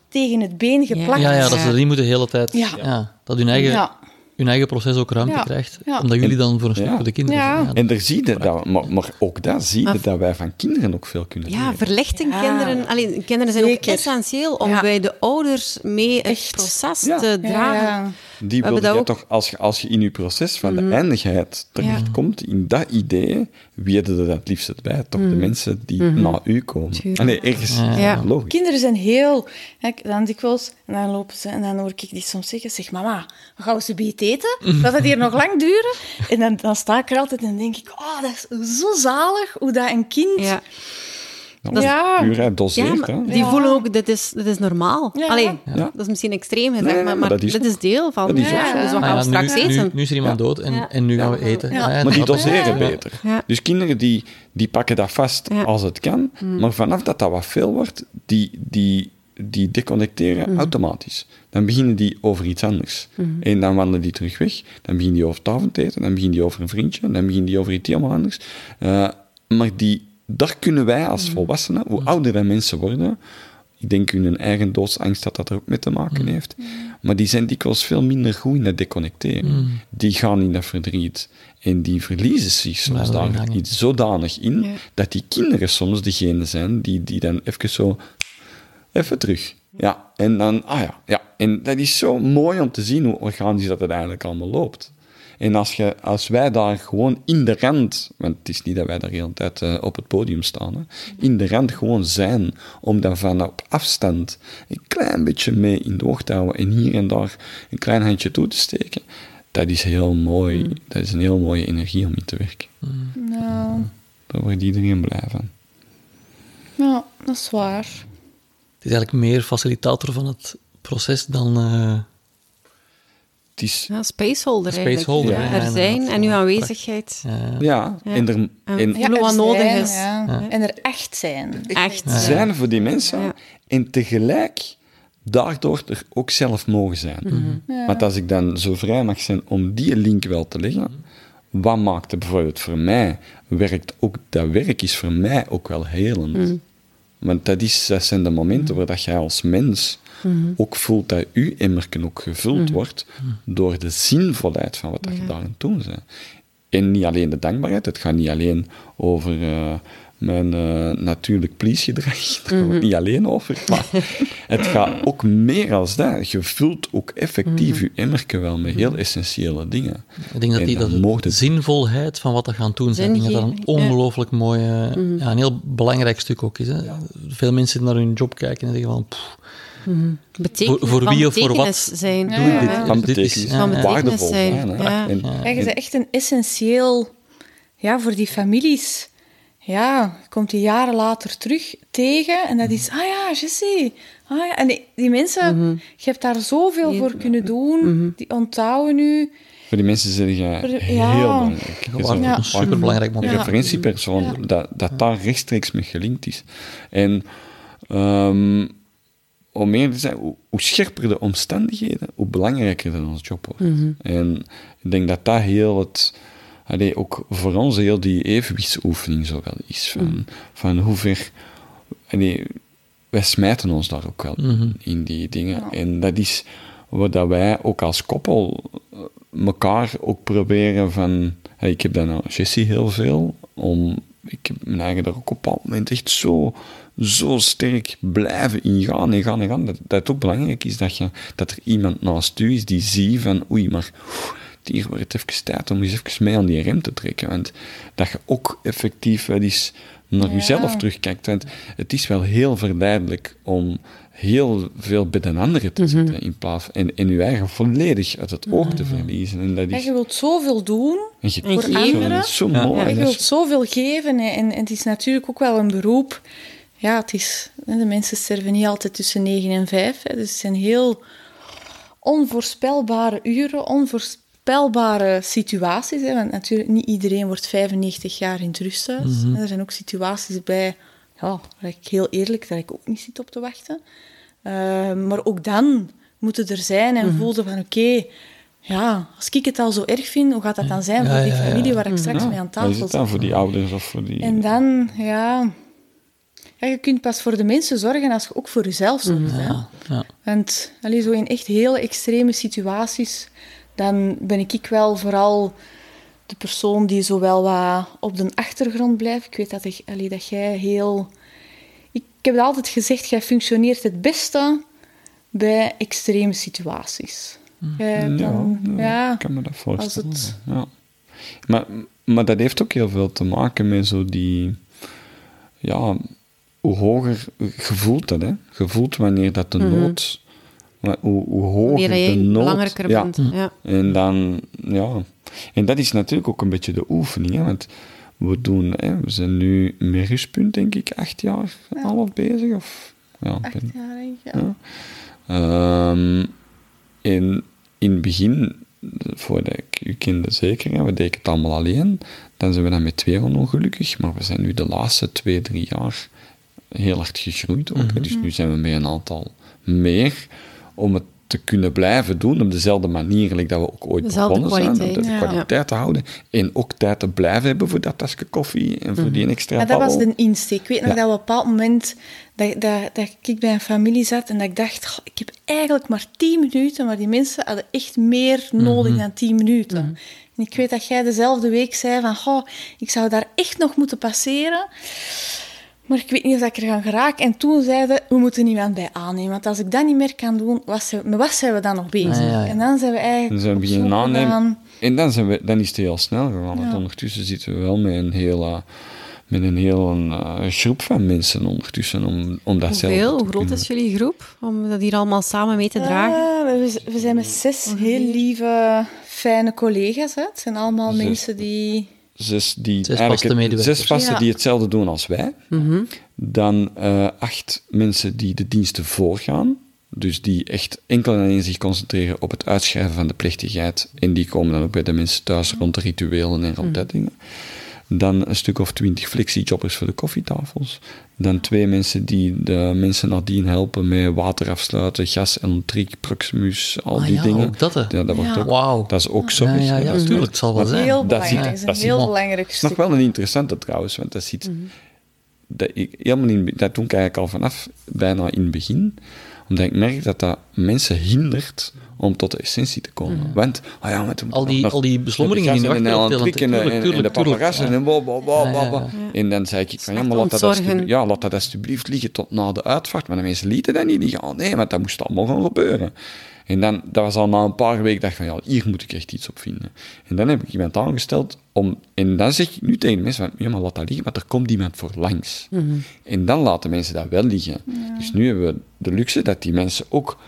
tegen het been geplakt. Mhm. Ja, ja, dat ze er niet moeten de hele tijd... Ja. Ja. dat hun eigen, Ja. Hun eigen proces ook ruimte Ja. krijgt. Ja. Omdat jullie dan voor een stuk Ja. voor de kinderen Ja. zijn. En daar zie je dat, maar, maar ook daar zie je dat wij van kinderen ook veel kunnen Ja, leren. verlichting Ja. kinderen. Allee, kinderen zijn ook essentieel om Ja. bij de ouders mee het Echt. proces Ja. te dragen. ja. Die wil dat je ook- toch, als je, als je in je proces van de eindigheid terechtkomt, in dat idee, wie er het liefst bij? Toch de mensen die na u komen. Ah, nee, ergens Ja. logisch. Kinderen zijn heel... Kijk, dan dikwijls... En dan lopen ze... En dan hoor ik die soms zeggen... Zeg, mama, gaan we ze beet eten? Gaat het hier nog lang duren? <laughs> En dan, dan sta ik er altijd en denk ik... Oh, dat is zo zalig hoe dat een kind... Ja. Ja, Ja. puur, hè, Ja, doseert, maar hè. die Ja. voelen ook, dit is, dit is normaal. Ja. Allee, Ja. dat is misschien extreem gezegd, nee, maar, maar maar dat is dit ook- is deel van. dat is ja. Dus we Ah gaan ja, straks nu, eten. nu, nu is er iemand dood en, Ja. en nu gaan we eten. Ja. Ah, ja, Maar die dat- doseren Ja. beter. Ja. Dus kinderen die, die pakken dat vast Ja. als het kan, maar vanaf dat dat wat veel wordt, die, die, die deconnecteren automatisch. Dan beginnen die over iets anders. En dan wandelen die terug weg, dan beginnen die over het avondeten, dan beginnen die over een vriendje, dan beginnen die over iets helemaal anders. Eh, maar die, daar kunnen wij als volwassenen, hoe ouder wij mensen worden, ik denk hun eigen doodsangst dat dat er ook mee te maken heeft. Maar die zijn dikwijls veel minder goed in het deconnecteren. Die gaan in dat verdriet. En die verliezen zich soms daar iets zodanig in, Ja. dat die kinderen soms degene zijn die, die dan even zo... Even terug. Ja, en dan... Ah ja, ja. En dat is zo mooi om te zien hoe organisch dat het eigenlijk allemaal loopt. En als, je, als wij daar gewoon in de rand, want het is niet dat wij daar de hele tijd eh, op het podium staan, hè, in de rand gewoon zijn, om dan van op afstand een klein beetje mee in de oog te houden en hier en daar een klein handje toe te steken, dat is heel mooi. Dat is een heel mooie energie om in te werken. Nou, Daar wordt iedereen blij van. ja, dat is waar. Het is eigenlijk meer facilitator van het proces dan... eh, Het is... Ja, spaceholder eigenlijk. Spaceholder, Ja, ja, er zijn en uw aanwezigheid. Ja, Ja. en er... En- wat er nodig zijn, is. ja. En er echt zijn. Echt. zijn voor die mensen Ja. en tegelijk daardoor er ook zelf mogen zijn. Mhm. Want als ik dan zo vrij mag zijn om die link wel te leggen, wat maakt het bijvoorbeeld voor mij, werkt ook, dat werk is voor mij ook wel helend. Mhm. Want dat, is, dat zijn de momenten waar dat jij als mens ook voelt dat je emmerken ook gevuld wordt door de zinvolheid van wat dat je daar aan het doen bent. En niet alleen de dankbaarheid, het gaat niet alleen over eh, mijn eh, natuurlijk pleasgedrag, <laughs> daar gaat het niet alleen over, maar <laughs> het gaat ook meer als dat. Je vult ook effectief je emmerken wel met heel essentiële dingen. Ik denk dat En die dat de het- zinvolheid van wat we gaan doen zijn, dat dat een ongelooflijk mooi, eh, ja, een heel belangrijk stuk ook is. Hè. Veel mensen naar hun job kijken en zeggen van, pff, Betekenis, Voor- wie of voor betekenis wat zijn. doe Ja. dit? Ja. Van dit is- betekenis, ja, Van ja. betekenis waardevol zijn, ja. En- Ja, je bent echt een essentieel... Ja, voor die families. Ja, komt die jaren later terug tegen en dat is... Ah ja, Jessie. Ah ja. En die, die mensen, je hebt daar zoveel voor kunnen doen. Die onthouden u. Voor die mensen zeg je Voor de- heel ja. belangrijk. Je Ja. zou- Een superbelangrijk Een moment. Ja. referentiepersoon, dat, dat daar rechtstreeks mee gelinkt is. En ehm, om meer te zijn, hoe, hoe scherper de omstandigheden, hoe belangrijker dat ons job wordt. En ik denk dat dat heel het... allee, ook voor ons heel die evenwichtsoefening zo wel is. Van, van hoe ver... allee, wij smijten ons daar ook wel in die dingen. En dat is wat dat wij ook als koppel eh, elkaar ook proberen van... Hey, ik heb dat nou Jessie heel veel, om... Ik heb mijn eigen daar ook op een bepaald moment echt zo, zo sterk blijven ingaan en gaan en gaan. Dat, dat het ook belangrijk is dat, je, dat er iemand naast u is die ziet van... Oei, maar wordt het even tijd om eens even mee aan die rem te trekken. Want dat je ook effectief wel eens naar Ja. jezelf terugkijkt. Want het is wel heel verleidelijk om heel veel bij de anderen te zitten in plaats en, en je eigen volledig uit het oog te verliezen. En dat je wilt zoveel doen. En je voor geven. anderen. Dat is zo mooi. Ja, je wilt zoveel geven. hè. En, en het is natuurlijk ook wel een beroep. Ja, het is, hè, de mensen sterven niet altijd tussen 9 en 5. Hè. Dus het zijn heel onvoorspelbare uren, onvoorspelbare situaties. Hè. Want natuurlijk, niet iedereen wordt 95 jaar in het rusthuis. Mhm. Er zijn ook situaties bij, ja, waar ik heel eerlijk, dat ik ook niet zit op te wachten. Eh, maar ook dan moeten er zijn en Mhm. voelde van, oké, ja, als ik het al zo erg vind, hoe gaat dat dan zijn Ja, voor die ja, ja. familie waar ik straks Ja, mee aan tafel is het zit? dan voor die ouders of voor die... En dan, ja... ja... Je kunt pas voor de mensen zorgen als je ook voor jezelf zorgt. hè. Ja, ja. Want allee, zo in echt hele extreme situaties, dan ben ik wel vooral de persoon die zowel wat op de achtergrond blijft. Ik weet dat, ik, allee, dat jij heel... Ik heb het altijd gezegd, jij functioneert het beste bij extreme situaties. Jij dan- ja, ja, ik kan me dat voorstellen. het- Ja. Maar, maar dat heeft ook heel veel te maken met zo die... Ja, hoe hoger... Je voelt dat, hè. Je voelt wanneer dat de nood... maar Hoe, hoe hoger de nood... belangrijker ja. bent. Ja. En dan, ja. En dat is natuurlijk ook een beetje de oefening, hè. Want we doen... Hè, we zijn nu met rustpunt, denk ik, acht jaar al bezig. Of... Ja, acht ben- jaar, denk ik, ja. ja. Ehm, en in het begin, voordat ik u kende zeker, hè, we deden het allemaal alleen. Dan zijn we dan met twee ongelukkig, maar we zijn nu de laatste twee, drie jaar heel hard gegroeid. Ook, hè. Dus nu zijn we met een aantal meer om het te kunnen blijven doen op dezelfde manier like dat we ook ooit Dezelfde begonnen zijn. Om de ja. kwaliteit te houden. En ook tijd te blijven hebben voor dat tasje koffie en voor die extra Ja, dat was de insteek. Ik weet nog Ja. dat op een bepaald moment dat, dat, dat ik bij een familie zat en dat ik dacht, "Goh, ik heb eigenlijk maar tien minuten, maar die mensen hadden echt meer nodig dan tien minuten. En ik weet dat jij dezelfde week zei van, goh, ik zou daar echt nog moeten passeren. Maar ik weet niet of ik er ga geraken. En toen zeiden we moeten iemand bij aannemen. Want als ik dat niet meer kan doen, wat zijn, met wat zijn we dan nog bezig? Ah, ja, ja. En dan zijn we eigenlijk Dan zijn we beginnen aannemen. En dan, zijn we, dan is het heel snel gegaan. Want Ja. ondertussen zitten we wel met een hele, met een hele eh, groep van mensen ondertussen om, om dat zelf Hoeveel? te Hoe groot kunnen. is jullie groep? Om dat hier allemaal samen mee te dragen? We, we zijn met zes heel lieve, fijne collega's. Hè. Het zijn allemaal Zes. mensen die... Zes, die Zes eigenlijk vaste het- medewerkers. Zes vasten Ja. die hetzelfde doen als wij. Dan eh, acht mensen die de diensten voorgaan. Dus die echt enkel en alleen zich concentreren op het uitschrijven van de plechtigheid. En die komen dan ook bij de mensen thuis rond de rituelen en rond dat dingen. Dan een stuk of twintig flexiejobbers voor de koffietafels. Dan twee mensen die de mensen nadien helpen met water afsluiten, gas, elektriek, Proximus, al Ah die ja, dingen. ook dat, hè. Ja, dat, wordt Ja. ook, Wauw. dat is ook zo. Ja, ja, ja, Dat is tuurlijk, het zal wel zijn. Heel Dat belangrijk. Dat is dat een zit heel nog- belangrijk Het is nog stuk. wel een interessante trouwens, want dat zit... dat ik helemaal in, dat doe ik eigenlijk al vanaf bijna in het begin, omdat ik merk dat dat mensen hindert om tot de essentie te komen. Want, ah ja, met Al die- al die beslommeringen in je en achterhoofd, en, en, de paparazzen en wow. En dan zei ik van, ja, maar laat dat, alsjeblieft- ja, laat dat alsjeblieft liggen tot na de uitvaart. Maar de mensen lieten dat niet liggen. Oh, nee, maar dat moest allemaal gaan gebeuren. En dan, dat was al na een paar weken, dacht ik van, ja, hier moet ik echt iets op vinden. En dan heb ik iemand aangesteld om, en dan zeg ik nu tegen de mensen van, ja, maar laat dat liggen, want er komt iemand voor langs. En dan laten mensen dat wel liggen. Dus nu hebben we de luxe dat die mensen ook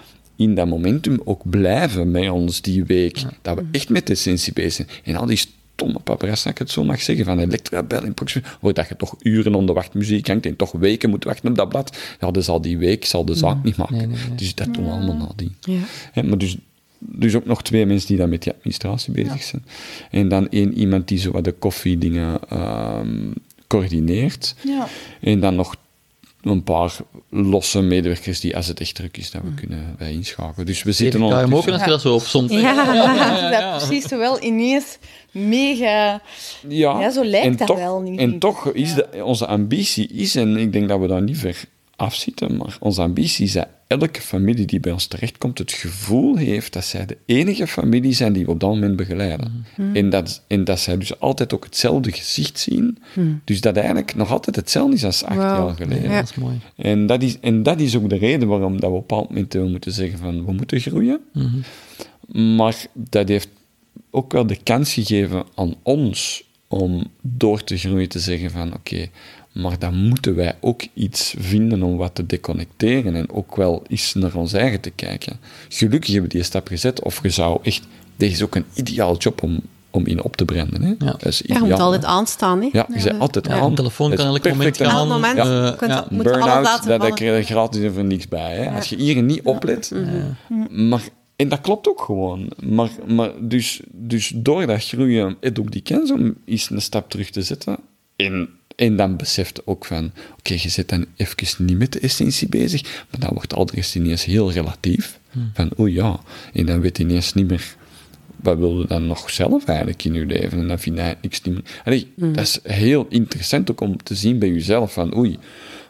in dat momentum ook blijven met ons die week. Dat we echt met de essentie bezig zijn. En al die stomme paparazzi, als ik het zo mag zeggen, van Elektra, Bell in Proximus, waar dat je toch uren onder wachtmuziek hangt en toch weken moet wachten op dat blad, ja, dus al die week zal de zaak niet maken. Nee, nee, nee. Dus dat doen we allemaal nadien. Ja. Hè, maar dus, dus ook nog twee mensen die dan met die administratie bezig zijn. En dan één iemand die zo wat de koffiedingen ehm coördineert. Ja. En dan nog een paar losse medewerkers die, als het echt druk is, dat we kunnen bij inschakelen. Dus we zitten je hem ook als je dat zo opzond. Ja. dat precies zo wel ineens mega... Ja, Ja, zo lijkt dat wel niet, En toch is Ja. de, onze ambitie is, en ik denk dat we daar niet ver afzitten, maar onze ambitie is dat elke familie die bij ons terechtkomt het gevoel heeft dat zij de enige familie zijn die we op dat moment begeleiden. Mhm. En, dat, en dat zij dus altijd ook hetzelfde gezicht zien. Mhm. Dus dat eigenlijk nog altijd hetzelfde is als acht jaar geleden. Ja, dat is mooi. En dat, is, en dat is ook de reden waarom dat we op een bepaald moment moeten zeggen van we moeten groeien. Maar dat heeft ook wel de kans gegeven aan ons om door te groeien te zeggen van oké, maar dan moeten wij ook iets vinden om wat te deconnecteren en ook wel eens naar ons eigen te kijken. Gelukkig hebben we die stap gezet of je zou echt, dit is ook een ideaal job om, om in op te branden. Hè? Ja. Dat is Ja, je moet altijd hè. aanstaan, hè? Ja, je bent altijd Ja, aan. de telefoon Het kan elk moment gaan. Moment. Eh, ja. alles Burn-out, vallen. krijg je gratis er voor niks bij. Hè? Als je hier niet oplet. Maar, en dat klopt ook gewoon. Maar, maar dus, dus door dat groeien, je ook die kans om eens een stap terug te zetten. En, en dan beseft ook van, oké, je zit dan even niet met de essentie bezig, maar dan wordt alles ineens heel relatief. Van, oeh ja, en dan weet je ineens niet meer wat wil je dan nog zelf eigenlijk in je leven? En dan vind je niks niet meer. Allee, Dat is heel interessant ook om te zien bij jezelf van oei,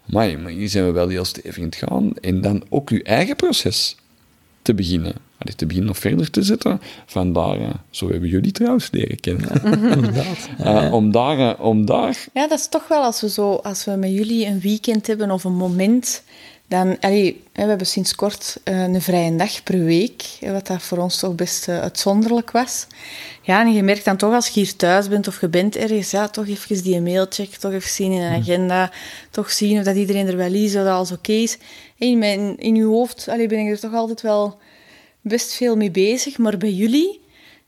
amai, maar hier zijn we wel heel stevig in het gaan. En dan ook je eigen proces te beginnen. Allee, te beginnen nog verder te zetten. Vandaar, eh, zo hebben jullie trouwens leren kennen. <laughs> Inderdaad. Eh, om, daar, eh, om daar... Ja, dat is toch wel als we, zo, als we met jullie een weekend hebben of een moment, dan... Allee, we hebben sinds kort eh, een vrije dag per week, wat dat voor ons toch best eh, uitzonderlijk was. Ja, en je merkt dan toch als je hier thuis bent of je bent ergens, ja, toch even die mail checken, toch even zien in een agenda, toch zien of dat iedereen er wel is, of dat alles oké is. In, mijn, in uw hoofd allee, ben ik er toch altijd wel best veel mee bezig, maar bij jullie,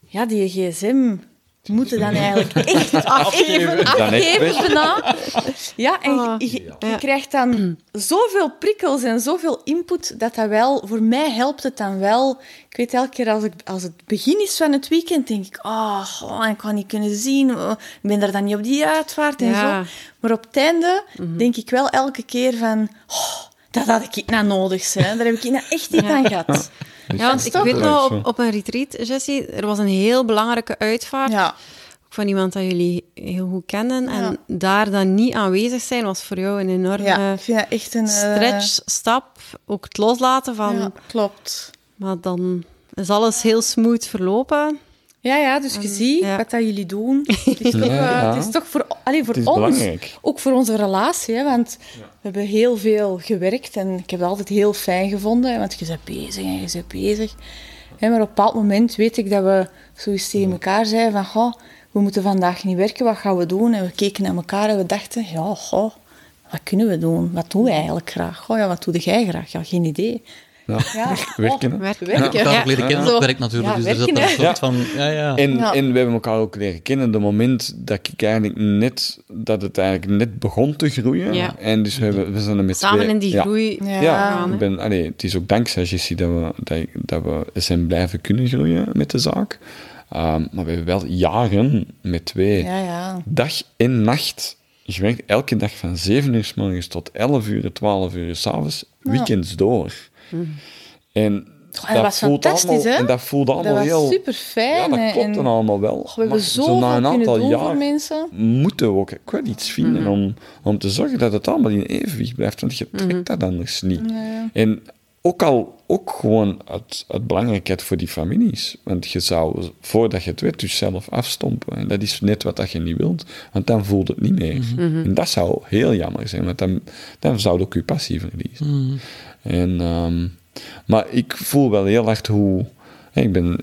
ja, die gsm moeten dan eigenlijk echt <laughs> afgeven bijna. Ja, en Ah, je, je- je ja. krijgt dan zoveel prikkels en zoveel input dat dat wel... Voor mij helpt het dan wel. Ik weet elke keer als, ik, als het begin is van het weekend, denk ik... Oh, oh, ik kan niet kunnen zien. oh, ik ben er dan niet op die uitvaart en Ja. zo. Maar op het einde denk ik wel elke keer van... Oh, dat had ik nou nodig zijn. Daar heb ik nou echt niet aan gehad. Ja, want ik toch weet nog, op, op een retreat, Jessie, er was een heel belangrijke uitvaart. Ja. Ook van iemand dat jullie heel goed kennen. Ja. En daar dan niet aanwezig zijn, was voor jou een enorme Ja, ik vind dat echt een... eh, stretch, stap. Ook het loslaten van... Ja, klopt. Maar dan is alles heel smooth verlopen. Ja, ja, dus je ziet ja. wat dat jullie doen. Het is <laughs> toch, Ja, eh, ja. het is toch voor, allee, voor Het is ons, belangrijk. ook voor onze relatie. Hè, want we hebben heel veel gewerkt en ik heb het altijd heel fijn gevonden. Want je bent bezig en je bent bezig. Maar op een bepaald moment weet ik dat we zoiets tegen elkaar zeiden van... Goh, we moeten vandaag niet werken, wat gaan we doen? En we keken naar elkaar en we dachten... Ja, goh, wat kunnen we doen? Wat doen we eigenlijk graag? Goh, ja, wat doe jij graag? Ja, geen idee. Ja, Ja, <laughs> werken, oh, Werken. werken. elkaar Ja. ook leren kennen Zo. op werk natuurlijk. Ja, dus er zit een soort van... Ja, ja. En, Ja. en we hebben elkaar ook leren kennen. De moment dat ik eigenlijk net, dat het eigenlijk net begon te groeien. Ja. En dus we, hebben, we zijn er met Samen twee- in die ja. groei. Ja. Ja, ik ben, allee, het is ook dankzij Jessie dat we, dat, dat we zijn blijven kunnen groeien met de zaak. Ehm, maar we hebben wel jaren met twee Ja, ja. dag en nacht gewerkt. Elke dag van 7 uur s morgens tot 11 uur, 12 uur s avonds, weekends door. En Oh, dat was fantastisch, allemaal, hè? En dat voelde allemaal Dat was heel... super fijn. Ja, dat klopt dan allemaal wel. we hebben zo na een kunnen aantal jaar mensen. moeten we ook wel iets vinden Mhm. om, om te zorgen dat het allemaal in evenwicht blijft, want je trekt Mhm. dat anders niet. En ook al ook gewoon uit, uit belangrijkheid voor die families. Want je zou, voordat je het weet, jezelf afstompen. En dat is net wat dat je niet wilt, want dan voelt het niet meer. En dat zou heel jammer zijn, want dan, dan zou je ook je passie verliezen. En, ehm, maar ik voel wel heel hard hoe... Ik ben,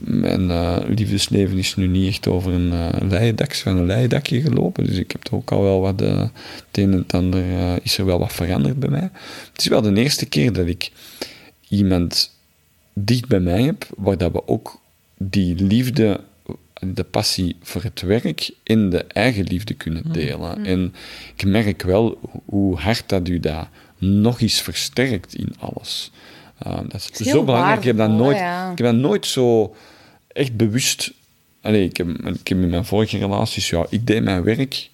mijn eh, liefdesleven is nu niet echt over een uh, leidak, van een leidakje gelopen. Dus ik heb er ook al wel wat... eh, het een en het ander eh, is er wel wat veranderd bij mij. Het is wel de eerste keer dat ik iemand dicht bij mij heb, waar dat we ook die liefde, de passie voor het werk en de eigen liefde kunnen delen. En ik merk wel hoe hard dat u dat nog eens versterkt in alles. Uh, dat is, zo belangrijk. Ik heb, dat waardevol, nooit, ja. ik heb dat nooit zo echt bewust... Allee, ik, heb, ik heb in mijn vorige relaties... Ja, ik deed mijn werk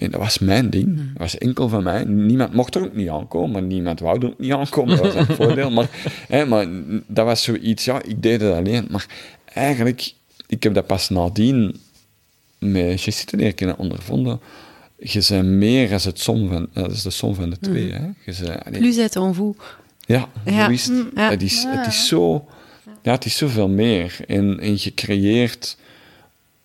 en dat was mijn ding. Dat was enkel van mij. Niemand mocht er ook niet aankomen, maar niemand wou er ook niet aankomen. Dat was een <laughs> voordeel. Maar, hè, maar dat was zoiets... Ja, ik deed het alleen. Maar eigenlijk... Ik heb dat pas nadien met leren kennen ondervonden. Je bent meer als, het som van, dat is de som van de twee. Hè. Je bent, allee, Plus het en vous. ja, Ja. is het. Ja. Het, is, het is zo... Ja, het is zoveel meer. En, en je creëert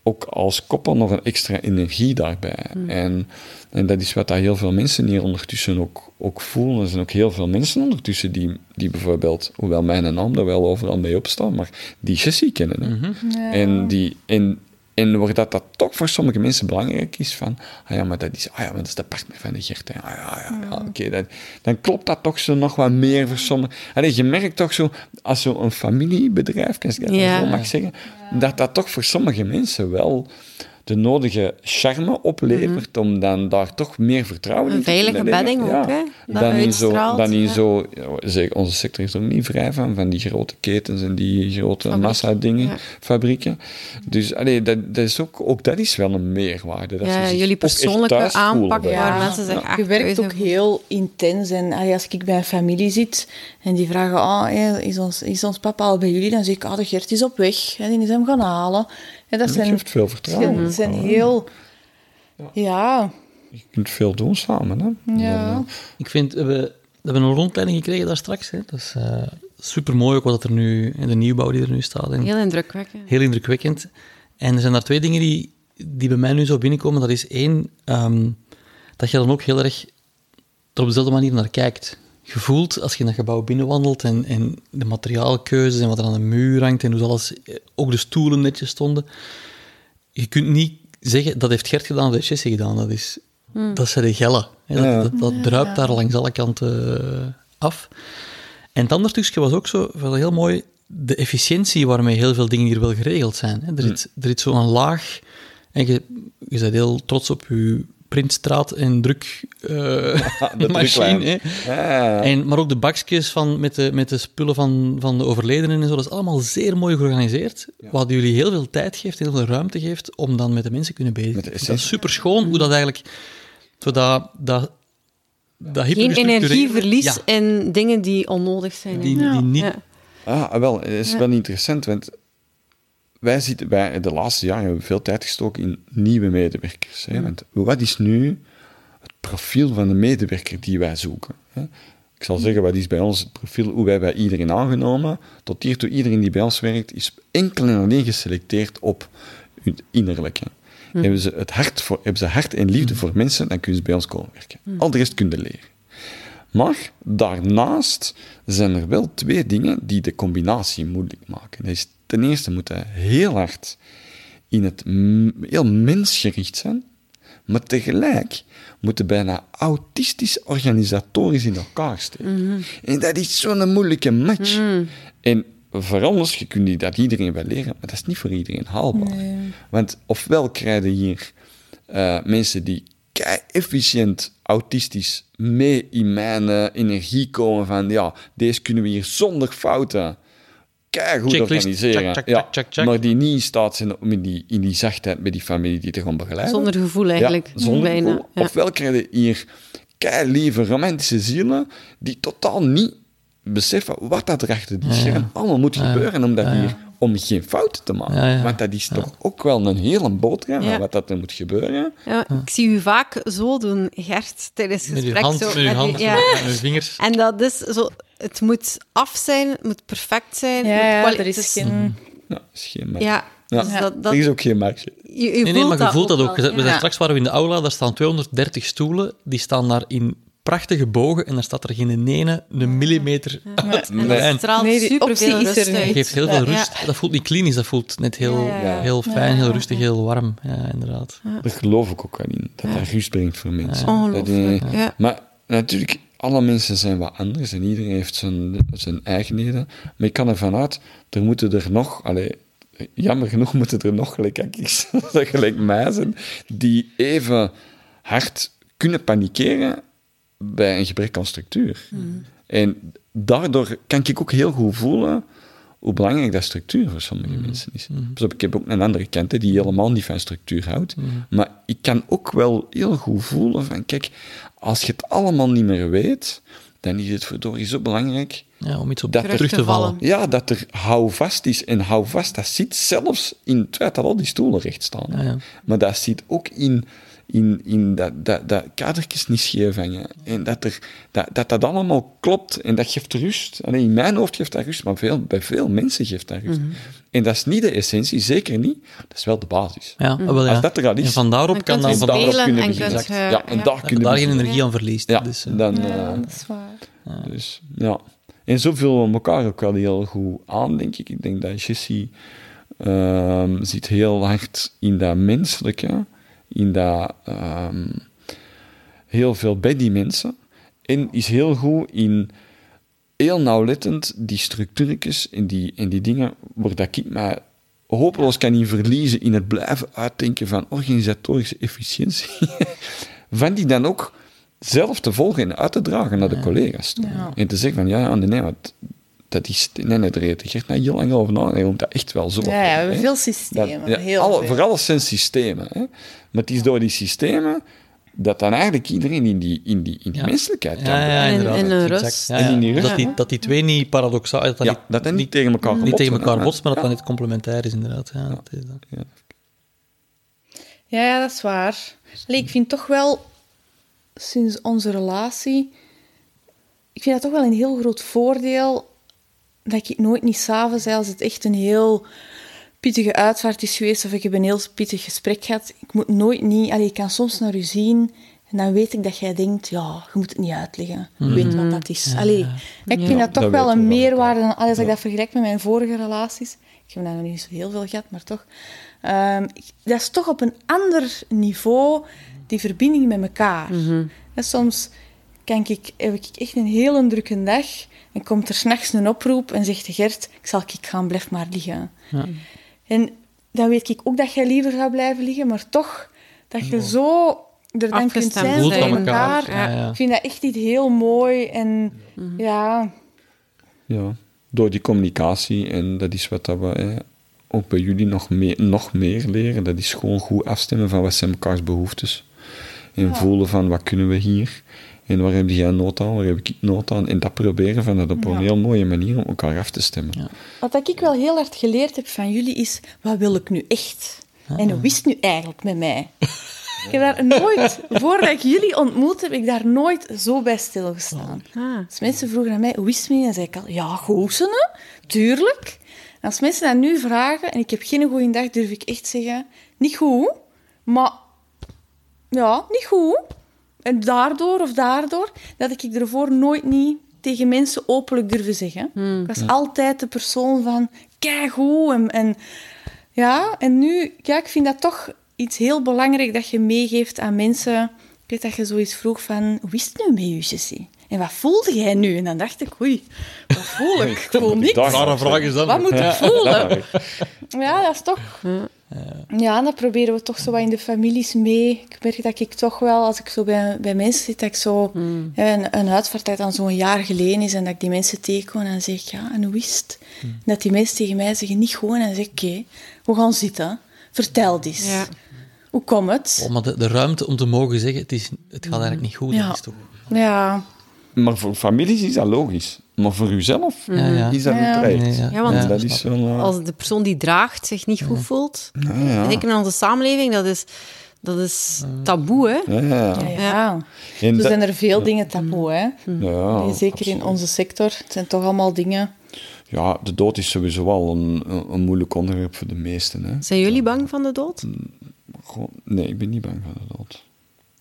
ook als koppel nog een extra energie daarbij. En, en dat is wat dat heel veel mensen hier ondertussen ook, ook voelen. Er zijn ook heel veel mensen ondertussen die, die bijvoorbeeld, hoewel mijn naam er wel overal mee op staat, maar die Jessie kennen. Hè. En, die, en, en waar dat, dat toch voor sommige mensen belangrijk is, van, ah ja, maar dat is, ah ja, maar dat is de partner van de Gert. hè. Ah ja, ja, ja oké, dat- dan klopt dat toch zo nog wat meer voor sommigen. Allee, je merkt toch zo, als zo'n familiebedrijf, als ik dat Ja. zo mag zeggen, dat dat toch voor sommige mensen wel de nodige charme oplevert om dan daar toch meer vertrouwen Een in te veilige kunnen leggen. bedding ook, hè, Dan in zo, dan in ja. zo ja, zeg, onze sector is er ook niet vrij van, van die grote ketens en die grote Fabriek, massa-dingen, ja. fabrieken. Dus allee, dat, dat is ook, ook dat is wel een meerwaarde. Dat ze Ja, jullie persoonlijke aanpak waar ons. mensen zich echt Je werkt ook heel intens. En allee, als ik bij een familie zit en die vragen: oh, is, ons, is ons papa al bij jullie? Dan zeg ik: ah, de Gert is op weg. Hè, die is hem gaan halen. En dat Dat zijn, geeft veel vertrouwen. dat zijn heel. Ja, Je kunt veel doen samen. Hè? ja. Ik vind, we, we hebben een rondleiding gekregen daar straks. Hè. Dat is eh, super mooi ook wat er nu, in de nieuwbouw die er nu staat. En Heel indrukwekkend. heel indrukwekkend. En er zijn daar twee dingen die, die bij mij nu zo binnenkomen. Dat is één, ehm, dat je dan ook heel erg er op dezelfde manier naar kijkt. Je voelt, als je in dat gebouw binnenwandelt en, en de materiaalkeuzes en wat er aan de muur hangt en hoe alles, eh, ook de stoelen netjes stonden. Je kunt niet zeggen, dat heeft Gert gedaan dat heeft Jessie gedaan. Dat is, dat zijn de gellen. hè. Dat, dat, dat druipt daar langs alle kanten eh, af. En het andere stukje was ook zo, wel heel mooi, de efficiëntie waarmee heel veel dingen hier wel geregeld zijn. Hè. Er, zit, er zit zo'n laag, en je, je bent heel trots op je printstraat en druk eh, <laughs> de <laughs> machine. druklijn. hè. Ja. En, maar ook de bakjes van, met, de, met de spullen van, van de overledenen en zo, dat is allemaal zeer mooi georganiseerd. Wat jullie heel veel tijd geeft, heel veel ruimte geeft om dan met de mensen te kunnen bezig zijn. Dat is super schoon hoe dat eigenlijk... Zo dat, dat, dat Geen energieverlies Ja, in dingen die onnodig zijn. die, die niet... Ja. Ah, wel, het is wel interessant, want wij zitten bij de laatste jaren hebben we veel tijd gestoken in nieuwe medewerkers. Hè? Want wat is nu het profiel van de medewerker die wij zoeken? Hè? Ik zal zeggen, wat is bij ons het profiel, hoe wij bij iedereen aangenomen. Tot hiertoe, iedereen die bij ons werkt, is enkel en alleen geselecteerd op het innerlijke. Hebben, ze het hart voor, hebben ze hart en liefde voor mensen, dan kunnen ze bij ons komen werken. Al de rest kunnen leren. Maar daarnaast zijn er wel twee dingen die de combinatie moeilijk maken. Dat is, ten eerste moeten heel hard in het heel mensgericht zijn, maar tegelijk moeten bijna autistisch organisatorisch in elkaar steken. En dat is zo'n moeilijke match. En voor ons, je kunt dat iedereen wel leren, maar dat is niet voor iedereen haalbaar. Want ofwel krijg je hier eh, mensen die efficiënt autistisch mee in mijn eh, energie komen van ja, deze kunnen we hier zonder fouten goed organiseren. check, check, ja, check, check, check. Maar die niet in staat zijn om in die, in die zachtheid met die familie die te gaan begeleiden. Zonder gevoel eigenlijk. Ja, zonder bijna. gevoel. Ja. Ofwel krijg je hier kei lieve romantische zielen die totaal niet beseffen wat dat er achter die scherm allemaal moet gebeuren om dat hier om geen fouten te maken. Ja, ja. Want dat is toch ook wel een hele boterham Ja. van wat dat er moet gebeuren. Ja, ik zie u vaak zo doen, Gert, tijdens het Met je gesprek. hand, zo, met je hand, met vingers. En dat is zo... Het moet af zijn, het moet perfect zijn. Ja, er is geen... Ja, is geen marge. Ja, Ja. dus dat, dat, Er is ook geen marge. je, je Nee, maar je voelt dat ook. We zijn. Straks waren we in de aula, daar staan 230 stoelen. Die staan daar in prachtige bogen en daar staat er geen ene een millimeter uit. En dat En straalt Nee, die superveel optie is er rust uit. het geeft heel veel Ja. rust. Dat voelt niet klinisch, dat voelt net heel, Ja, ja, ja. heel fijn, heel rustig, heel warm. Ja, inderdaad. Daar geloof ik ook wel in. Dat dat rust brengt voor mensen. Ongelooflijk, Dat, eh, ja. Maar natuurlijk, alle mensen zijn wat anders en iedereen heeft zijn, zijn eigenheden. Maar ik kan ervan uit, er moeten er nog... Allee, jammer genoeg moeten er nog gelijk, akkies, <laughs> gelijk mij zijn, die even hard kunnen panikeren bij een gebrek aan structuur. En daardoor kan ik ook heel goed voelen hoe belangrijk dat structuur voor sommige mensen is. Op, ik heb ook een andere kant hè, die helemaal niet van structuur houdt. Maar ik kan ook wel heel goed voelen van, kijk, als je het allemaal niet meer weet, dan is het verdorie zo belangrijk Ja, om iets op Dat terug, er- te vallen. ja, dat er houvast is. En houvast, dat zit zelfs in het feit dat al die stoelen recht staan. Ja, ja. Maar dat zit ook in, in, in dat, dat, dat kadertjes niet scheef hangen. En dat, er, dat, dat dat allemaal klopt. En dat geeft rust. Alleen in mijn hoofd geeft dat rust, maar veel, bij veel mensen geeft dat rust. En dat is niet de essentie, zeker niet. Dat is wel de basis. Ja, wel, ja. Als dat er al is, En van daarop kan dan van daarop kunnen en beginnen. je... ja, en daar kunnen daar geen energie aan verliest. Ja, Dus, eh, dan... Ja, eh, dat is waar. dus, ja. En zo vullen we elkaar ook wel heel goed aan, denk ik. Ik denk dat Jessie ehm, zit heel hard in dat menselijke, in dat ehm, heel veel bij die mensen. En is heel goed in heel nauwlettend die structuurtjes en die, en die dingen waar dat ik mij hopeloos kan in verliezen in het blijven uitdenken van organisatorische efficiëntie. <laughs> van die dan ook zelf te volgen en uit te dragen naar de collega's toe. Ja. En te zeggen van, ja, ja, nee, nee, want dat is... Nee, nee, daar heeft echt nou heel lang over nadenken om dat echt wel zo... Ja, ja, we hebben veel Dat- systemen. ja, heel alle, veel. voor alles zijn systemen. Hè. Maar het is door die systemen dat dan eigenlijk iedereen in die, in die, in die Ja. menselijkheid kan Ja, ja, En- inderdaad. en rust. Ja, En ja. in die rust. Dat, die, dat die twee niet paradoxaal... Dat dat Ja, niet, dat dat niet tegen elkaar niet botsen, tegen elkaar botst, maar dat Ja. dat niet complementair is, inderdaad. Ja, dat is dat. Ja. Ja, ja, dat is waar. Allee, ik vind toch wel, sinds onze relatie, ik vind dat toch wel een heel groot voordeel dat ik nooit niet s'avonds, als het echt een heel pittige uitvaart is geweest of ik heb een heel pittig gesprek gehad, ik moet nooit niet... Allee, ik kan soms naar u zien en dan weet ik dat jij denkt, ja, je moet het niet uitleggen. Je weet wat dat is. Allee, ik vind dat toch Dat wel een meerwaarde dan als ik dat vergelijk met mijn vorige relaties. Ik heb daar nog niet zo heel veel gehad, maar toch. Ehm, ik- dat is toch op een ander niveau, die verbinding met elkaar. Hè, soms kan ik, heb ik echt een hele drukke dag en komt er s'nachts een oproep en zegt de Gert, ik zal ik gaan, blijf maar liggen. En dan weet ik ook dat jij liever zou blijven liggen, maar toch, dat je zo er dan kunt zijn elkaar. Ja, ja. Ik vind dat echt iets heel mooi en ja... Ja, door die communicatie, en dat is wat dat we hè, ook bij jullie nog meer, nog meer leren, dat is gewoon goed afstemmen van wat zijn mekaars behoeftes. En voelen van wat kunnen we hier, en waar heb jij nood aan, waar heb ik nood aan, en dat proberen van dat op een Ja. heel mooie manier om elkaar af te stemmen. Ja. Wat ik wel heel hard geleerd heb van jullie is, wat wil ik nu echt? En hoe is het nu eigenlijk met mij? Ik heb daar nooit, voordat ik jullie ontmoet heb, ik daar nooit zo bij stilgestaan. Ah. Als mensen vroegen aan mij, hoe is het met je? Dan zei ik al, ja, hè? tuurlijk. En als mensen dat nu vragen, en ik heb geen goede dag, durf ik echt zeggen, niet goed, maar ja, niet goed. En daardoor of daardoor, dat ik ervoor nooit niet tegen mensen openlijk durven zeggen. Ik was altijd de persoon van, kijk goed. En, en, ja, en nu, ja, ik vind dat toch iets heel belangrijk dat je meegeeft aan mensen. Ik weet dat je zoiets vroeg van, hoe is het nu met je, Jessie? En wat voelde jij nu? En dan dacht ik, oei, wat voel ik? <laughs> Ik voel niks. Daar- vraag is dat. Wat moet ik voelen? Ja, dat is toch... Ja, dat proberen we toch zo wat in de families mee. Ik merk dat ik toch wel, als ik zo bij, bij mensen zit, dat ik zo... ja, Een, een uitvaart dat dan zo'n jaar geleden is en dat ik die mensen tegenkom en dan zeg ik, ja, en hoe is het? Dat die mensen tegen mij zeggen, niet gewoon. En dan zeg ik, oké, we gaan zitten. Vertel eens. Ja. Hoe komt het? Oh, maar de, de ruimte om te mogen zeggen, het, is, het gaat eigenlijk niet goed. Ja. Dat is toch... Ja, Maar voor families is dat logisch. Maar voor uzelf Ja, ja. is dat Ja. niet terecht. Ja, Ja, want dat is wel... eh, als de persoon die draagt zich niet goed voelt. ja, ja. Zeker in onze samenleving, dat is, dat is taboe, hè? Ja, ja. Ja, ja. En Zo dat- zijn er veel dingen taboe, hè. ja, Zeker in onze sector. Het zijn toch allemaal dingen... Ja, de dood is sowieso wel een, een, een moeilijk onderwerp voor de meesten. Hè. Zijn jullie bang van de dood? Goh, nee, ik ben niet bang van de dood.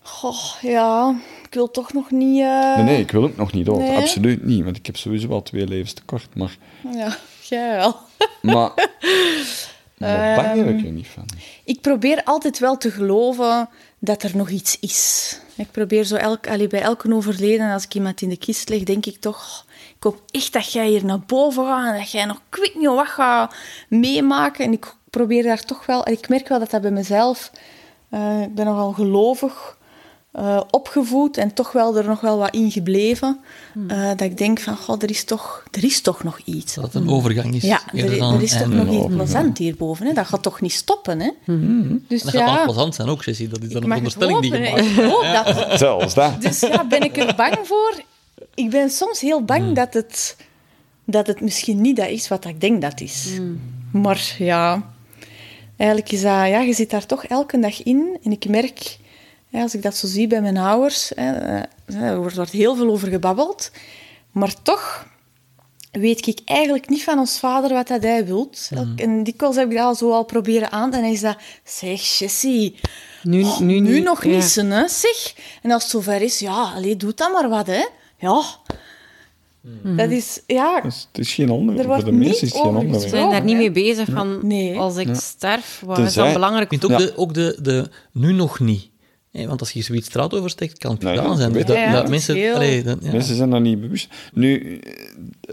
Goh, ja, ik wil toch nog niet... eh, Nee, nee, ik wil ook nog niet dood. Nee? Absoluut niet, want ik heb sowieso wel twee levens tekort. Maar, Ja, jij wel. <laughs> maar, maar heb Ehm, ik er niet van. Ik probeer altijd wel te geloven dat er nog iets is. Ik probeer zo elk, allee, bij elke overleden, als ik iemand in de kist leg, denk ik toch... Ik hoop echt dat jij hier naar boven gaat en dat jij nog ik weet niet wat gaat meemaken. En ik probeer daar toch wel... en Ik merk wel dat dat bij mezelf... eh, ik ben nogal gelovig eh, opgevoed en toch wel er nog wel wat in gebleven. Eh, dat ik denk van, god, er is toch, er is toch nog iets. Dat het een overgang is. Ja, eerder er, er is toch nog iets plezant hierboven. Hè? Dat gaat toch niet stoppen, hè? Dus Dat gaat ja, wel plezant zijn ook, Jessie. Dat is dan een onderstelling die je maakt. Ik hoop dat. Zelfs dat. Dus ja, ben ik er bang voor? Ik ben soms heel bang Hmm. dat, het, dat het misschien niet dat is wat ik denk dat is. Maar ja, eigenlijk is dat... Ja, je zit daar toch elke dag in. En ik merk, hè, als ik dat zo zie bij mijn ouders... Hè, eh, er wordt, wordt heel veel over gebabbeld. Maar toch weet ik eigenlijk niet van ons vader wat dat hij wilt. Elk- En dikwijls heb ik dat al zo al proberen aan. En dan is dat... Zeg, Jessie... Nu, Oh, nu, nu, nog ja. niet, hè, zeg. En als het zover is, ja, allee, doe dan maar wat, hè. Ja. Dat is, ja... Dus het is geen onderwerp. Er Voor de meesten is het geen onderwerp. zijn daar niet mee bezig van, Nee. als ik sterf, wat Tenzij- is dan belangrijk? Ik vind ook, Ja. de, ook de, de nu nog niet. Hè, want als je zoiets straat oversteekt, kan het Nee, gedaan ja, zijn. weet Dat-. Ja, dat mensen, heel- allee, dat- ja. Mensen zijn daar niet bewust. Nu, eh,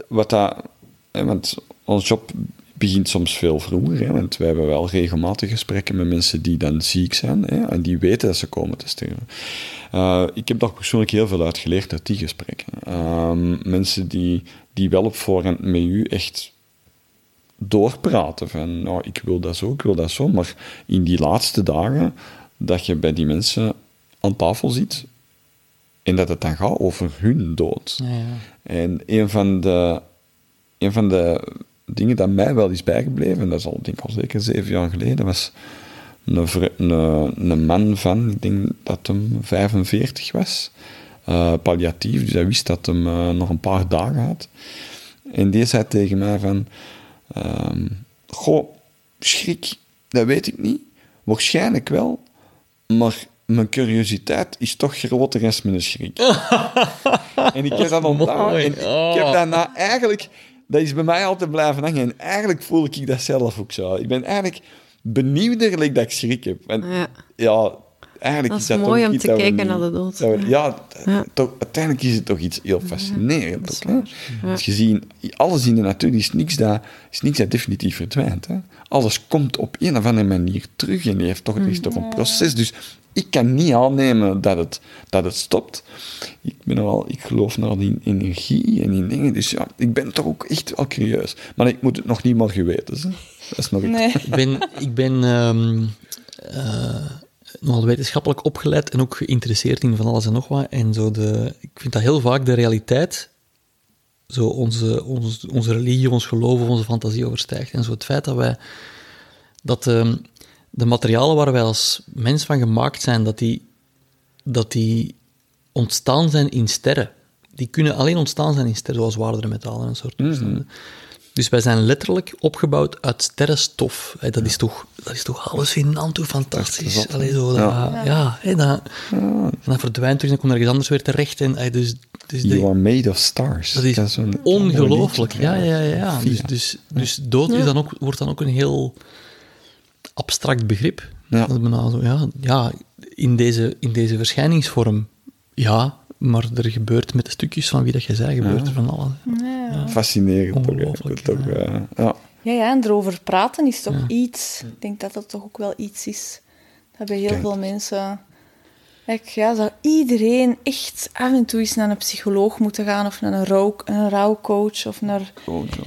wat dat... Want ons job begint soms veel vroeger, hè, want wij hebben wel regelmatig gesprekken met mensen die dan ziek zijn hè, en die weten dat ze komen te sterven. Eh, ik heb daar persoonlijk heel veel uit geleerd uit die gesprekken. Ehm, mensen die, die wel op voorhand met u echt doorpraten van, nou, ik wil dat zo, ik wil dat zo, maar in die laatste dagen dat je bij die mensen aan tafel zit en dat het dan gaat over hun dood. Ja, ja. En een van de, een van de dingen dat mij wel is bijgebleven, en dat is al, denk ik, al zeker zeven jaar geleden, was een, een, een man van, ik denk dat hem 45 was, eh, palliatief, dus hij wist dat hem eh, nog een paar dagen had. En die zei tegen mij van, ehm, goh, schrik, dat weet ik niet, waarschijnlijk wel, maar mijn curiositeit is toch groter dan mijn schrik. <laughs> En ik heb dat ontdaan. En ik heb daarna eigenlijk... Dat is bij mij altijd blijven hangen. En eigenlijk voel ik dat zelf ook zo. Ik ben eigenlijk benieuwder like, dat ik schrik heb. En Ja. ja, eigenlijk Dat is is dat mooi toch om iets te dat we kijken naar de dood. we- ja, Ja. Toch, uiteindelijk is het toch iets heel fascinerend. Dat is ook, hè? Als je ziet, alles in de natuur is niks dat, is niks dat definitief verdwijnt. Hè? Alles komt op een of andere manier terug en heeft toch, het is toch een proces. Dus ik kan niet aannemen dat het, dat het stopt. Ik, ben wel, ik geloof nogal in energie en in dingen. Dus ja, ik ben toch ook echt wel curieus. Maar ik moet het nog niet morgen weten. Hè? Dat is nog <laughs> iets. Nee. Ik ben, ik ben ehm, eh, nogal wetenschappelijk opgeleid en ook geïnteresseerd in van alles en nog wat. En zo de, ik vind dat heel vaak de realiteit, zo onze, onze, onze religie, ons geloof of onze fantasie overstijgt. En zo het feit dat wij, dat ehm, de materialen waar wij als mens van gemaakt zijn, dat die, dat die ontstaan zijn in sterren. Die kunnen alleen ontstaan zijn in sterren, zoals zwaardere metalen en soort toestanden. Dus wij zijn letterlijk opgebouwd uit sterrenstof. Hè, dat, is toch, dat is toch hallucinant, hoe fantastisch. zot, hè? Allee, zo, dat, ja. hè, dat, En dat verdwijnt terug en komt ergens anders weer terecht. En, dus, dus You de- are made of stars. dat is ongelooflijk. Ja, ja, ja. ja. Dus, dus, dus dood is dan ook, wordt dan ook een heel abstract begrip. Ja. Dat zo, ja, ja in, deze, in deze verschijningsvorm, ja, maar er gebeurt met de stukjes van wie dat je zei, gebeurt er van alles. Fascinerend. toch, hè. Ongelooflijk, Toch, ja. eh, ja. Ja, ja, en erover praten is toch iets... Ik denk dat dat toch ook wel iets is. Dat bij heel veel mensen... Kijk, ja, zou iedereen echt af en toe eens naar een psycholoog moeten gaan of naar een, rouw, een rouwcoach of naar... Goed, ja.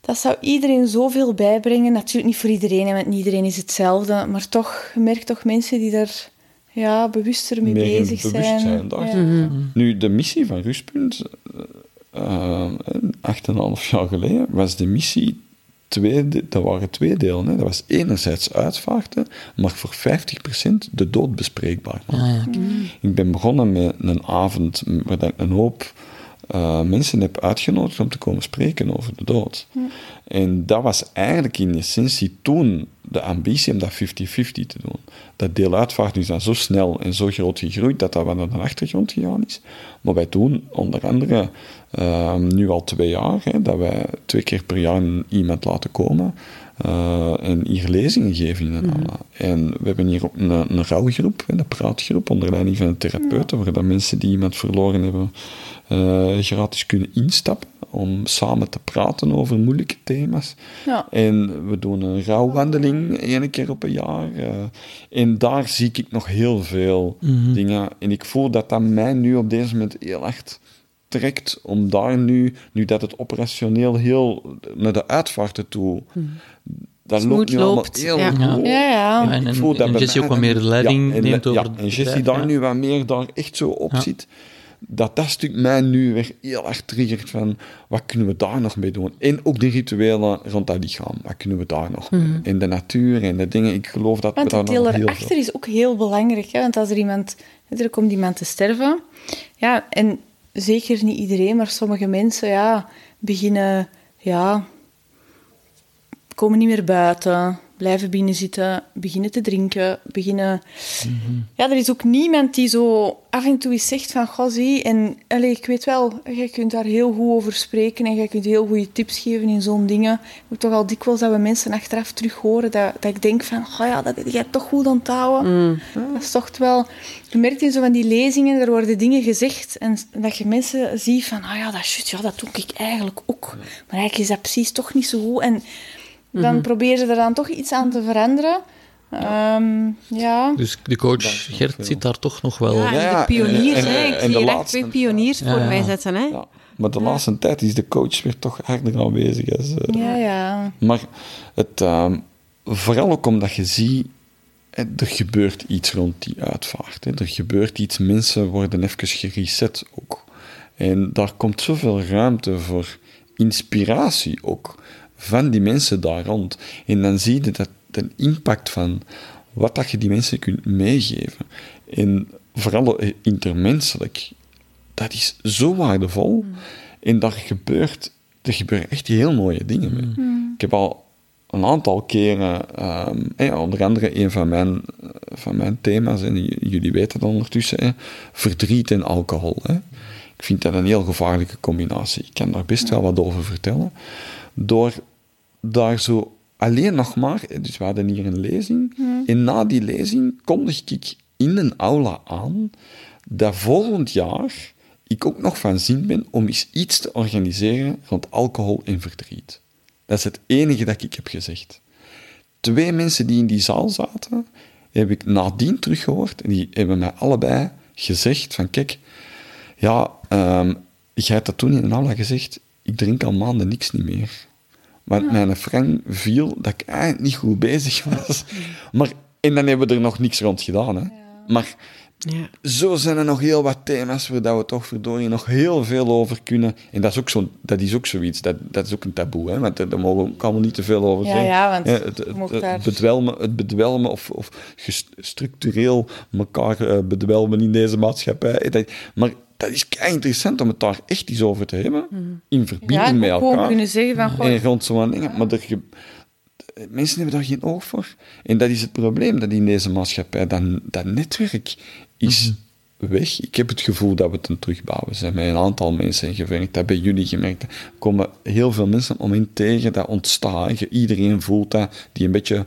Dat zou iedereen zoveel bijbrengen. Natuurlijk niet voor iedereen, hè, want niet iedereen is hetzelfde. Maar toch, je merkt toch mensen die daar ja, bewuster mee Meer bezig bewustzijn, zijn. dacht Ja. Nu, de missie van Rustpunt, eh, uh, acht en een half jaar geleden, was de missie twee, dat waren twee delen. Hè. Dat was enerzijds uitvaarten, maar voor 50% de dood bespreekbaar maken. Ik ben begonnen met een avond waar ik een hoop uh, mensen heb uitgenodigd om te komen spreken over de dood. En dat was eigenlijk in essentie toen de ambitie om dat 50-50 te doen. Dat deel uitvaart is dan zo snel en zo groot gegroeid dat dat wel naar de achtergrond gegaan is. Maar wij doen onder andere uh, nu al twee jaar hè, dat wij twee keer per jaar iemand laten komen uh, en hier lezingen geven in mm. En we hebben hier ook een, een rouwgroep, een praatgroep onder leiding van een therapeut, waar dat mensen die iemand verloren hebben gratis kunnen instappen om samen te praten over moeilijke thema's. Ja. En we doen een rouwwandeling één keer op een jaar. Uh, en daar zie ik nog heel veel mhm. dingen. En ik voel dat dat mij nu op deze moment heel echt trekt om daar nu, nu dat het operationeel heel naar de uitvaarten toe... Mm. Dat loopt nu loopt. heel ja. goed. Ja, ja. En, ik voel dat en Jessie ook wat meer leiding ja, neemt over... Ja, en Jessie daar nu wat meer daar echt zo op zit dat dat stuk mij nu weer heel erg triggert van wat kunnen we daar nog mee doen? En ook de rituelen rond dat lichaam, wat kunnen we daar nog mee? In de natuur en de dingen, ik geloof dat want we daar nog heel veel... achter is ook heel belangrijk, hè? want als er iemand, er komt iemand te sterven, ja, en zeker niet iedereen, maar sommige mensen, ja, beginnen, ja, komen niet meer buiten, blijven binnen zitten, beginnen te drinken, beginnen... Ja, er is ook niemand die zo af en toe eens zegt van, goh, zie, en allez, ik weet wel, je kunt daar heel goed over spreken en je kunt heel goede tips geven in zo'n dingen. Ik heb toch al dikwijls dat we mensen achteraf terug horen, dat, dat ik denk van, goh ja, dat heb jij toch goed onthouden. Mm. Dat is toch wel... Je merkt in zo van die lezingen, er worden dingen gezegd en dat je mensen ziet van, ah ja, dat is ja, dat doe ik eigenlijk ook. Maar eigenlijk is dat precies toch niet zo goed. En dan mm proberen ze er dan toch iets aan te veranderen. Ja. Um, ja. Dus de coach Gert zit daar toch nog wel... Ja, ja de pioniers, en, hè. Ik zie echt twee pioniers voor mij zetten, hè. Maar de laatste tijd is de coach weer toch harder aanwezig. Als, uh, ja, ja. Maar het, uh, vooral ook omdat je ziet, er gebeurt iets rond die uitvaart. Hè. Er gebeurt iets, mensen worden even gereset ook. En daar komt zoveel ruimte voor inspiratie ook van die mensen daar rond. En dan zie je dat de impact van wat dat je die mensen kunt meegeven. En vooral intermenselijk, dat is zo waardevol. Mm. En daar gebeurt, er gebeuren echt heel mooie dingen mee. Mm. Ik heb al een aantal keren, um, onder andere een van mijn, van mijn thema's, en jullie weten dat ondertussen, verdriet en alcohol. Hè. Ik vind dat een heel gevaarlijke combinatie. Ik kan daar best wel wat over vertellen. Door daar zo alleen nog maar, dus we hadden hier een lezing, en na die lezing kondig ik in een aula aan dat volgend jaar ik ook nog van zin ben om eens iets te organiseren rond alcohol en verdriet. Dat is het enige dat ik heb gezegd. Twee mensen die in die zaal zaten, heb ik nadien teruggehoord en die hebben mij allebei gezegd van kijk, ja, um, jij hebt dat toen in een aula gezegd, ik drink al maanden niks niet meer. Want mijn frank viel dat ik eigenlijk niet goed bezig was. <laughs> Maar, en dan hebben we er nog niks rond gedaan. Hè. Maar ja. zo zijn er nog heel wat thema's waar we toch verdorie nog heel veel over kunnen. En dat is ook, zo, dat is ook zoiets, dat, dat is ook een taboe. Hè, want daar mogen we allemaal niet te veel over zeggen. Ja, want het, het, het, bedwelmen, het bedwelmen of, of structureel elkaar uh, bedwelmen in deze maatschappij. Maar dat is kei interessant om het daar echt eens over te hebben. Mhm. In verbinding met elkaar. Ja, kunnen zeggen van... En rond zo'n dingen. Maar er, mensen hebben daar geen oog voor. En dat is het probleem, dat in deze maatschappij dat, dat netwerk is mhm. weg. Ik heb het gevoel dat we het een terugbouwen zijn met een aantal mensen gewerkt. Dat hebben jullie gemerkt. Er komen heel veel mensen om in tegen dat ontstaat. Iedereen voelt dat, die een beetje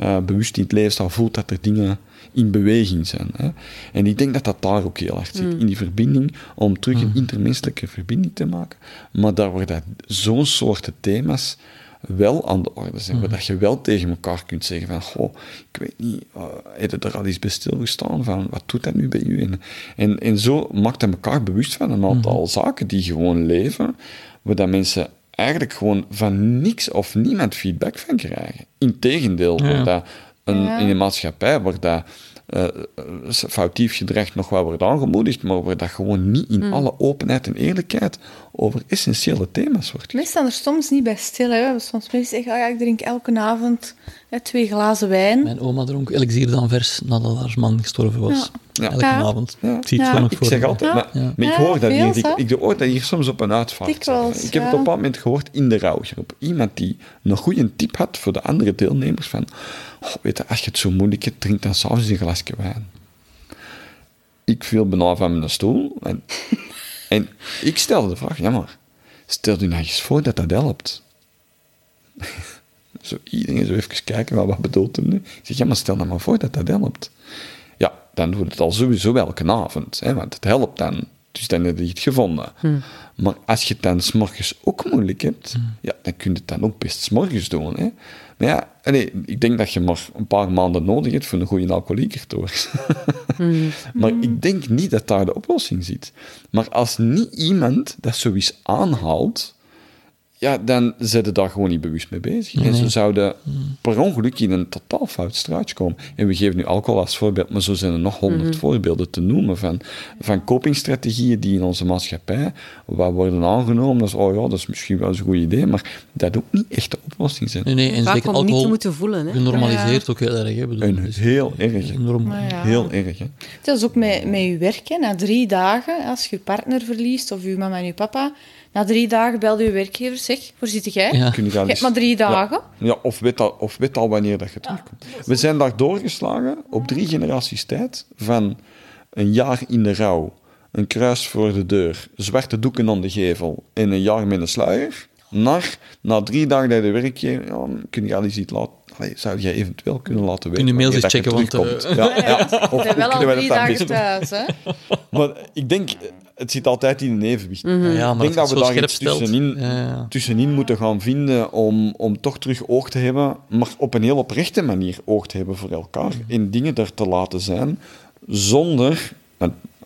uh, bewust in het leven staat, voelt dat er dingen in beweging zijn. Hè. En ik denk dat dat daar ook heel hard zit, mm. in die verbinding, om terug een mm. intermenselijke verbinding te maken. Maar daar worden zo'n soorten thema's wel aan de orde zijn, waar mm. dat je wel tegen elkaar kunt zeggen van, goh, ik weet niet, uh, heb je er al eens bij stilgestaan van, wat doet dat nu bij u? En, en, en zo maakt hij elkaar bewust van een aantal zaken die gewoon leven, waar dat mensen eigenlijk gewoon van niks of niemand feedback van krijgen. Integendeel, ja. dat een, in een maatschappij waar dat eh, foutief gedrag nog wel wordt aangemoedigd, maar waar dat gewoon niet in alle openheid en eerlijkheid over essentiële thema's wordt Mensen staan er soms niet bij stil. Hè. Soms mensen zeggen, oh ja, ik drink elke avond hè, twee glazen wijn. Mijn oma dronk elixier dan vers nadat haar man gestorven was. Ja. Elke Ja. avond. Ja. Ik zie het Ja. gewoon nog Ik voor zeg me. altijd, Ja. maar, ik hoor dat hier, ik, hoor dat hier soms op een uitvaart. Dikwijls, ik heb het op een moment gehoord in de rouwgroep. Iemand die een goede tip had voor de andere deelnemers van, oh, weet je, als je het zo moeilijk hebt, drink dan s'avonds een glasje wijn. Ik viel bijna van mijn stoel en, <laughs> en ik stelde de vraag, ja maar, stel je nou eens voor dat dat helpt. <laughs> Zo iedereen zo even kijken, maar wat bedoelt hem nu? Ik zeg, ja, maar stel nou maar voor dat dat helpt. Ja, dan doe je het al sowieso elke avond, hè, want het helpt dan. Dus dan heb je het gevonden. Maar als je het dan s'morgens ook moeilijk hebt, ja, dan kun je het dan ook best s'morgens doen. Hè. Maar ja, allee, ik denk dat je maar een paar maanden nodig hebt voor een goede alcoholieker te worden. <laughs> maar ik denk niet dat daar de oplossing zit. Maar als niet iemand dat zoiets aanhaalt, ja, dan zijn ze daar gewoon niet bewust mee bezig. En ze zouden per ongeluk in een totaal fout straatje komen. En we geven nu alcohol als voorbeeld, maar zo zijn er nog honderd voorbeelden te noemen van, van copingstrategieën die in onze maatschappij wat worden aangenomen. Dat is, oh ja, dat is misschien wel eens een goed idee, maar dat ook niet echt oplossing zijn. Nee, nee, en Vaak zeker om niet te moeten voelen. Hè. genormaliseerd ook heel erg. Hè, bedoel, En heel erg. enorm. Ja. Heel erg, hè. Dat is ook met, met je werk. Hè. Na drie dagen, als je je partner verliest, of je mama en je papa, na drie dagen belde je werkgever, zeg, waar zit jij? Ja. Kun je Je hebt maar drie dagen. Ja, of weet, al, of weet al wanneer dat je terugkomt. We zijn daar doorgeslagen op drie generaties tijd van een jaar in de rouw, een kruis voor de deur, zwarte doeken aan de gevel en een jaar met een sluier, naar na drie dagen bij de werkgever, ja, kun je al eens iets laten. Allee, zou jij eventueel kunnen laten weten? Kun je mails eens dat je checken, want, terugkomt? ja, ja. <laughs> Of wel kunnen al drie dat dagen thuis. Hè. <laughs> Maar ik denk, het zit altijd in een evenwicht. Ja, ja, maar ik denk dat je we het daar iets tussenin, tussenin moeten gaan vinden om, om toch terug oog te hebben, maar op een heel oprechte manier oog te hebben voor elkaar. En dingen er te laten zijn, zonder...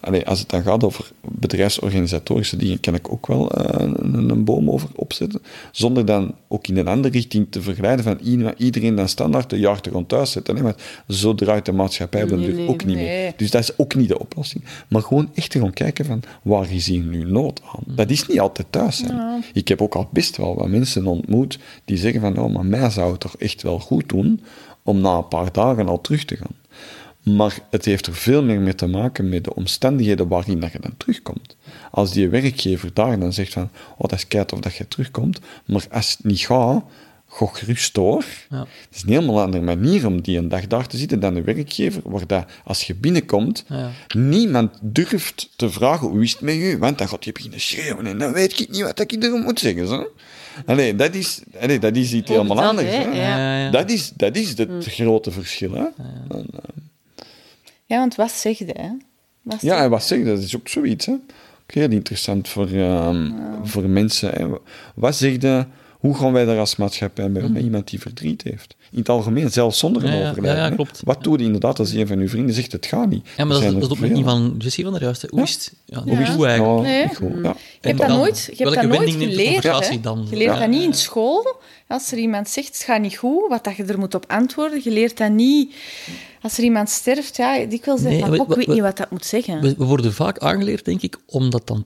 allee, als het dan gaat over bedrijfsorganisatorische dingen, kan ik ook wel eh, een, een boom over opzetten. Zonder dan ook in een andere richting te vergelijken van iedereen- dan standaard de jaar te gaan thuis zetten. hè, Want zo draait de maatschappij Nee, nee, ook niet nee. meer. Dus dat is ook niet de oplossing. Maar gewoon echt te gaan kijken van, waar is hier nu nood aan? Dat is niet altijd thuis zijn. Ik heb ook al best wel wat mensen ontmoet die zeggen van, oh, maar mij zou het toch echt wel goed doen om na een paar dagen al terug te gaan. Maar het heeft er veel meer mee te maken met de omstandigheden waarin dat je dan terugkomt. Als die werkgever daar dan zegt van, oh, dat is keit of dat je terugkomt, maar als het niet gaat, ga gerust door. Ja. Het is een helemaal andere manier om die een dag daar te zitten dan de werkgever, waar dat, als je binnenkomt, Ja. niemand durft te vragen hoe is het met u, want dan gaat je beginnen schreeuwen en dan weet ik niet wat ik erom moet zeggen. Zo. Allee, dat is, allee, dat is iets helemaal anders. hè, hè. ja. Ja, ja. Dat is, dat is het grote verschil. Hè? En, Ja, want wat zeg je? Hè? Wat ja, en wat zeg je? Dat is ook zoiets. Hè? Ook heel interessant voor, ehm, voor mensen. Hè? Wat zeg je? Hoe gaan wij daar als maatschappij mee om met iemand die verdriet heeft? In het algemeen, zelfs zonder een Ja, ja, overlijden. ja, klopt. Wat doe je inderdaad als een van uw vrienden zegt het gaat niet? Ja, maar dat dat is er de veel. van Jessie van der Juist. hè. Hoe is het? Ja, Ja. hoe is het? Hoe eigenlijk? Nee. goed, ja. Je hebt dat nooit, je hebt dat nooit geleerd. Je leert dat niet in school. Als er iemand zegt, het gaat niet goed, wat dat je er moet op antwoorden. Je leert dat niet... Als er iemand sterft, ja, dikwijls zeg Nee, van, we- "Oh, ik we- weet we- niet wat dat moet zeggen. We, we worden vaak aangeleerd, denk ik, om dat dan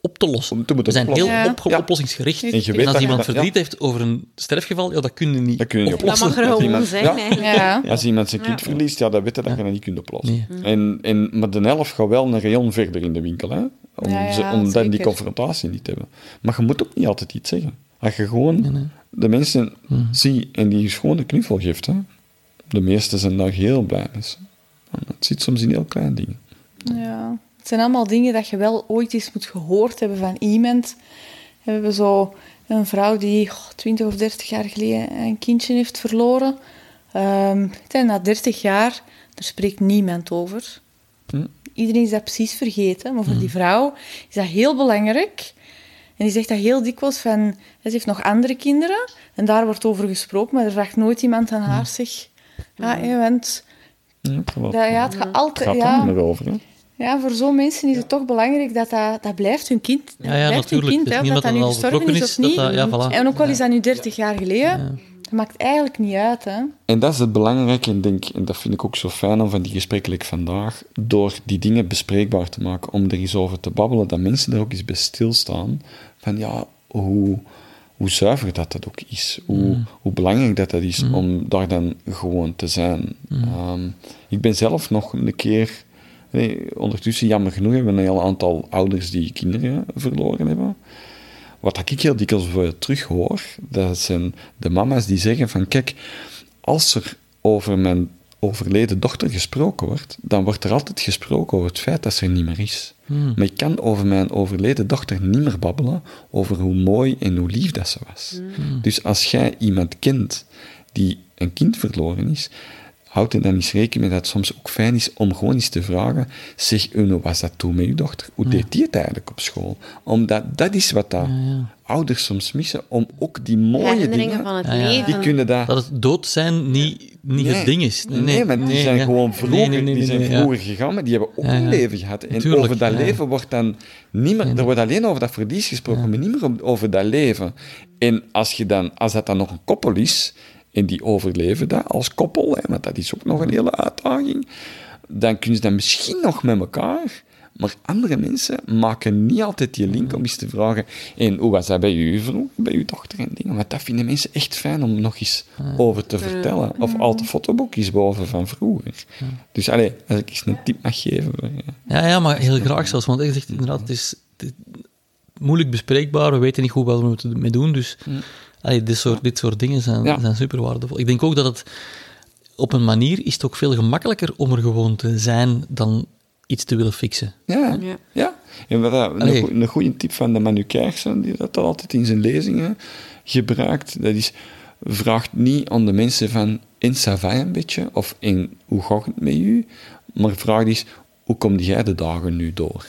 op te lossen. Om te moeten we zijn heel oplossen. op- Ja. oplossingsgericht. En je weet En dat als je iemand ja. verdriet heeft over een sterfgeval, ja, dat kun je niet Dat kun je niet Dat oplossen. mag er gewoon iemand- zijn, ja. eigenlijk. Ja. Als iemand zijn kind verliest, ja, dat weet je dat je dat niet kunt oplossen. Nee. En, en, maar de elf gaat wel een rayon verder in de winkel, hè? Om, Ja, ja, ze, om dan die confrontatie niet te hebben. Maar je moet ook niet altijd iets zeggen. Als je gewoon de mensen ziet en die gewoon een knuffel geeft, hè? De meesten zijn daar heel blij mee. Het zit soms in heel kleine dingen. Ja. Het zijn allemaal dingen dat je wel ooit eens moet gehoord hebben van iemand. We hebben zo een vrouw die oh, 20 of 30 jaar geleden een kindje heeft verloren. En na 30 jaar, daar spreekt niemand over. Hm. Iedereen is dat precies vergeten. Maar voor die vrouw is dat heel belangrijk. En die zegt dat heel dikwijls van... Ze heeft nog andere kinderen. En daar wordt over gesproken. Maar er vraagt nooit iemand aan haar, zeg... Ja. Ja, het gaat wel- Dat, ja, het gaat het altijd... gaat ja, over. Hè? ja, voor zo'n mensen is het toch belangrijk dat dat, dat blijft hun kind. Dat Ja, ja, blijft hun natuurlijk. kind, Het is hè, dat dat nu gestorven is of niet. dat dat- ja, voilà. En ook al is dat nu 30 jaar geleden, dan maakt eigenlijk niet uit, hè. En dat is het belangrijke, en, denk, en dat vind ik ook zo fijn aan van die gesprekken like vandaag, door die dingen bespreekbaar te maken, om er eens over te babbelen, dat mensen er ook eens bij stilstaan, van ja, hoe, hoe zuiver dat dat ook is, hoe, hoe belangrijk dat dat is om daar dan gewoon te zijn. Ehm, ik ben zelf nog een keer, nee, ondertussen jammer genoeg hebben we een heel aantal ouders die kinderen verloren hebben. Wat ik heel dikwijls voor terug hoor, dat zijn de mama's die zeggen van kijk, als er over mijn overleden dochter gesproken wordt, dan wordt er altijd gesproken over het feit dat ze er niet meer is. Maar ik kan over mijn overleden dochter niet meer babbelen over hoe mooi en hoe lief dat ze was. Dus als jij iemand kent die een kind verloren is, houd er dan eens rekening mee dat het soms ook fijn is om gewoon eens te vragen, zeg, hoe was dat toen met je dochter? Hoe deed die het eigenlijk op school? Omdat dat is wat dat ouders soms missen, om ook die mooie dingen... van het Ja, ja. leven. Die kunnen dat... Dat het dood zijn niet, niet Nee. het ding is. Nee, Nee, maar die zijn ja. gewoon vroeger, Nee, nee, nee, die zijn vroeger gegaan, maar die hebben ook Ja, een leven gehad. En Tuurlijk, over dat ja. leven wordt dan niet meer... Er wordt alleen over dat verlies gesproken, maar niet meer over dat leven. En als, je dan, als dat dan nog een koppel is, en die overleven dat als koppel, hè, want dat is ook nog een hele uitdaging, dan kunnen ze dat misschien nog met elkaar... Maar andere mensen maken niet altijd die link om eens te vragen en hoe was dat bij u vroeger, bij uw dochter en dingen. Want dat vinden mensen echt fijn om nog eens over te vertellen. Of al de fotoboekjes boven van vroeger. Dus allee, als ik eens een tip mag geven. Ja, ja, maar heel graag zelfs. Want je zegt inderdaad, het is, het is moeilijk bespreekbaar. We weten niet hoe wel we moeten ermee doen. Dus allee, dit, soort, dit soort dingen zijn, Ja. zijn super waardevol. Ik denk ook dat het op een manier is het ook veel gemakkelijker om er gewoon te zijn dan iets te willen fixen. Ja, Ja. ja. En wat dat, een, een goede tip van de Manu Kerksen, die dat altijd in zijn lezingen gebruikt, dat is, vraagt niet aan de mensen van, in Savai een beetje, of in, hoe gaat het met u, maar vraag eens, hoe kom jij de dagen nu door?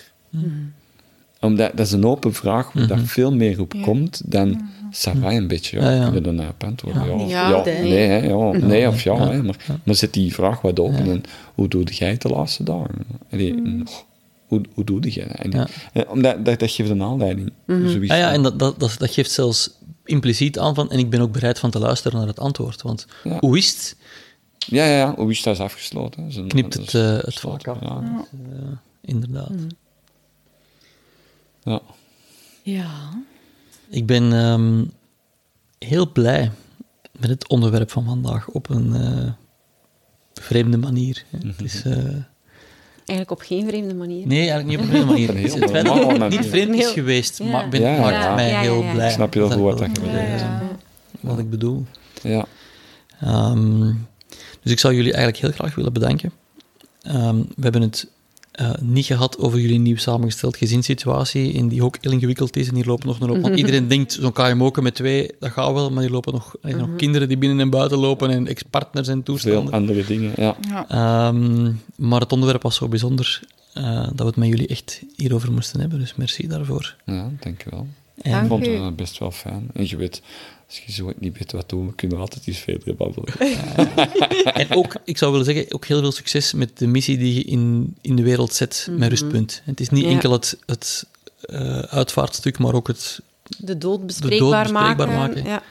Omdat, dat is een open vraag waar dat veel meer op komt dan Savai een beetje. Ja, Ja, ja. Dan antwoorden? Ja, of Ja, ja, nee. hè, ja, nee of ja. Hè, maar, maar zet die vraag wat open en hoe doe jij het de laatste dagen? Allee, en, goh, hoe, hoe doe je dat? En, Ja. eh, omdat, dat, dat geeft een aanleiding. Zoiets Ja, ja van- en dat, dat, dat, dat geeft zelfs impliciet aan van, en ik ben ook bereid van te luisteren naar het antwoord. Want Ja. hoe is het, ja, ja, ja, hoe is dat afgesloten? Is een- knipt dat het, is eh, het afgesloten, vaak af. Ja. inderdaad. Ja. Ja. Ik ben ehm, heel blij met het onderwerp van vandaag op een eh, vreemde manier. Het is, eh, Eigenlijk op geen vreemde manier. nee, eigenlijk niet op een vreemde manier. <laughs> Een Het, is feit dat het niet vreemd is geweest, Ja. maar ben, Ja, ja, maakt ja. mij Ja, heel blij. Ik snap heel Dat goed wat je. Ja. Wat ik bedoel. Ja. Ehm, dus ik zou jullie eigenlijk heel graag willen bedanken. Ehm, we hebben het eh, niet gehad over jullie nieuw samengesteld gezinssituatie, in die ook heel ingewikkeld is. En hier lopen nog een. <laughs> Want iedereen denkt, zo'n KMO met twee, dat gaat wel, maar hier lopen nog, er zijn nog kinderen die binnen en buiten lopen en ex-partners en Veel toestanden. andere dingen, ja. Ehm, maar het onderwerp was zo bijzonder eh, dat we het met jullie echt hierover moesten hebben. Dus merci daarvoor. Ja, dankjewel. En- Dank Ik vond het eh, best wel fijn. En je weet, als je zo niet weet wat doen, we kunnen altijd iets verder babbelen. <laughs> En ook, ik zou willen zeggen, ook heel veel succes met de missie die je in, in de wereld zet met Rustpunt. Het is niet Mhm. Ja. enkel het, het eh, uitvaartstuk, maar ook het De dood bespreekbaar, bespreekbaar maken. maken. Ja.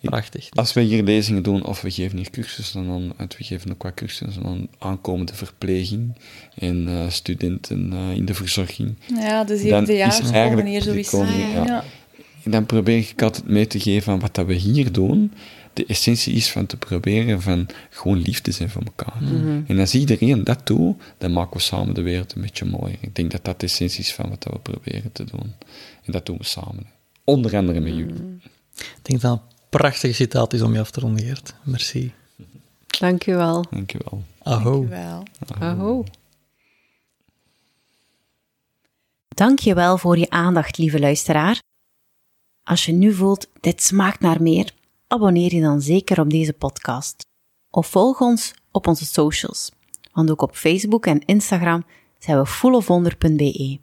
prachtig. Als we hier lezingen doen, of we geven hier cursussen, dan, want we geven ook wat cursussen, dan aankomende verpleging en eh, studenten eh, in de verzorging. Ja, de Dan zevende is jaar eigenlijk hier zo die is. komende- Ah, ja. ja. En dan probeer ik altijd mee te geven van wat dat we hier doen. De essentie is van te proberen van gewoon lief te zijn voor elkaar. En als iedereen dat doet, dan maken we samen de wereld een beetje mooier. Ik denk dat dat de essentie is van wat dat we proberen te doen. En dat doen we samen. Onder andere met jullie. Ik denk dat dat een prachtige citaat is om je af te ronden, Geert. Merci. Dank u wel. Dankjewel. Aho. Wel. Aho. Dank je wel voor je aandacht, lieve luisteraar. Als je nu voelt, dit smaakt naar meer, abonneer je dan zeker op deze podcast. Of volg ons op onze socials, want ook op Facebook en Instagram zijn we fullofwonder.be.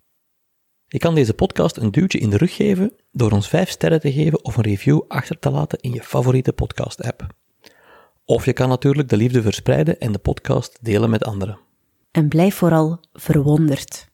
Je kan deze podcast een duwtje in de rug geven door ons 5 sterren te geven of een review achter te laten in je favoriete podcast-app. Of je kan natuurlijk de liefde verspreiden en de podcast delen met anderen. En blijf vooral verwonderd.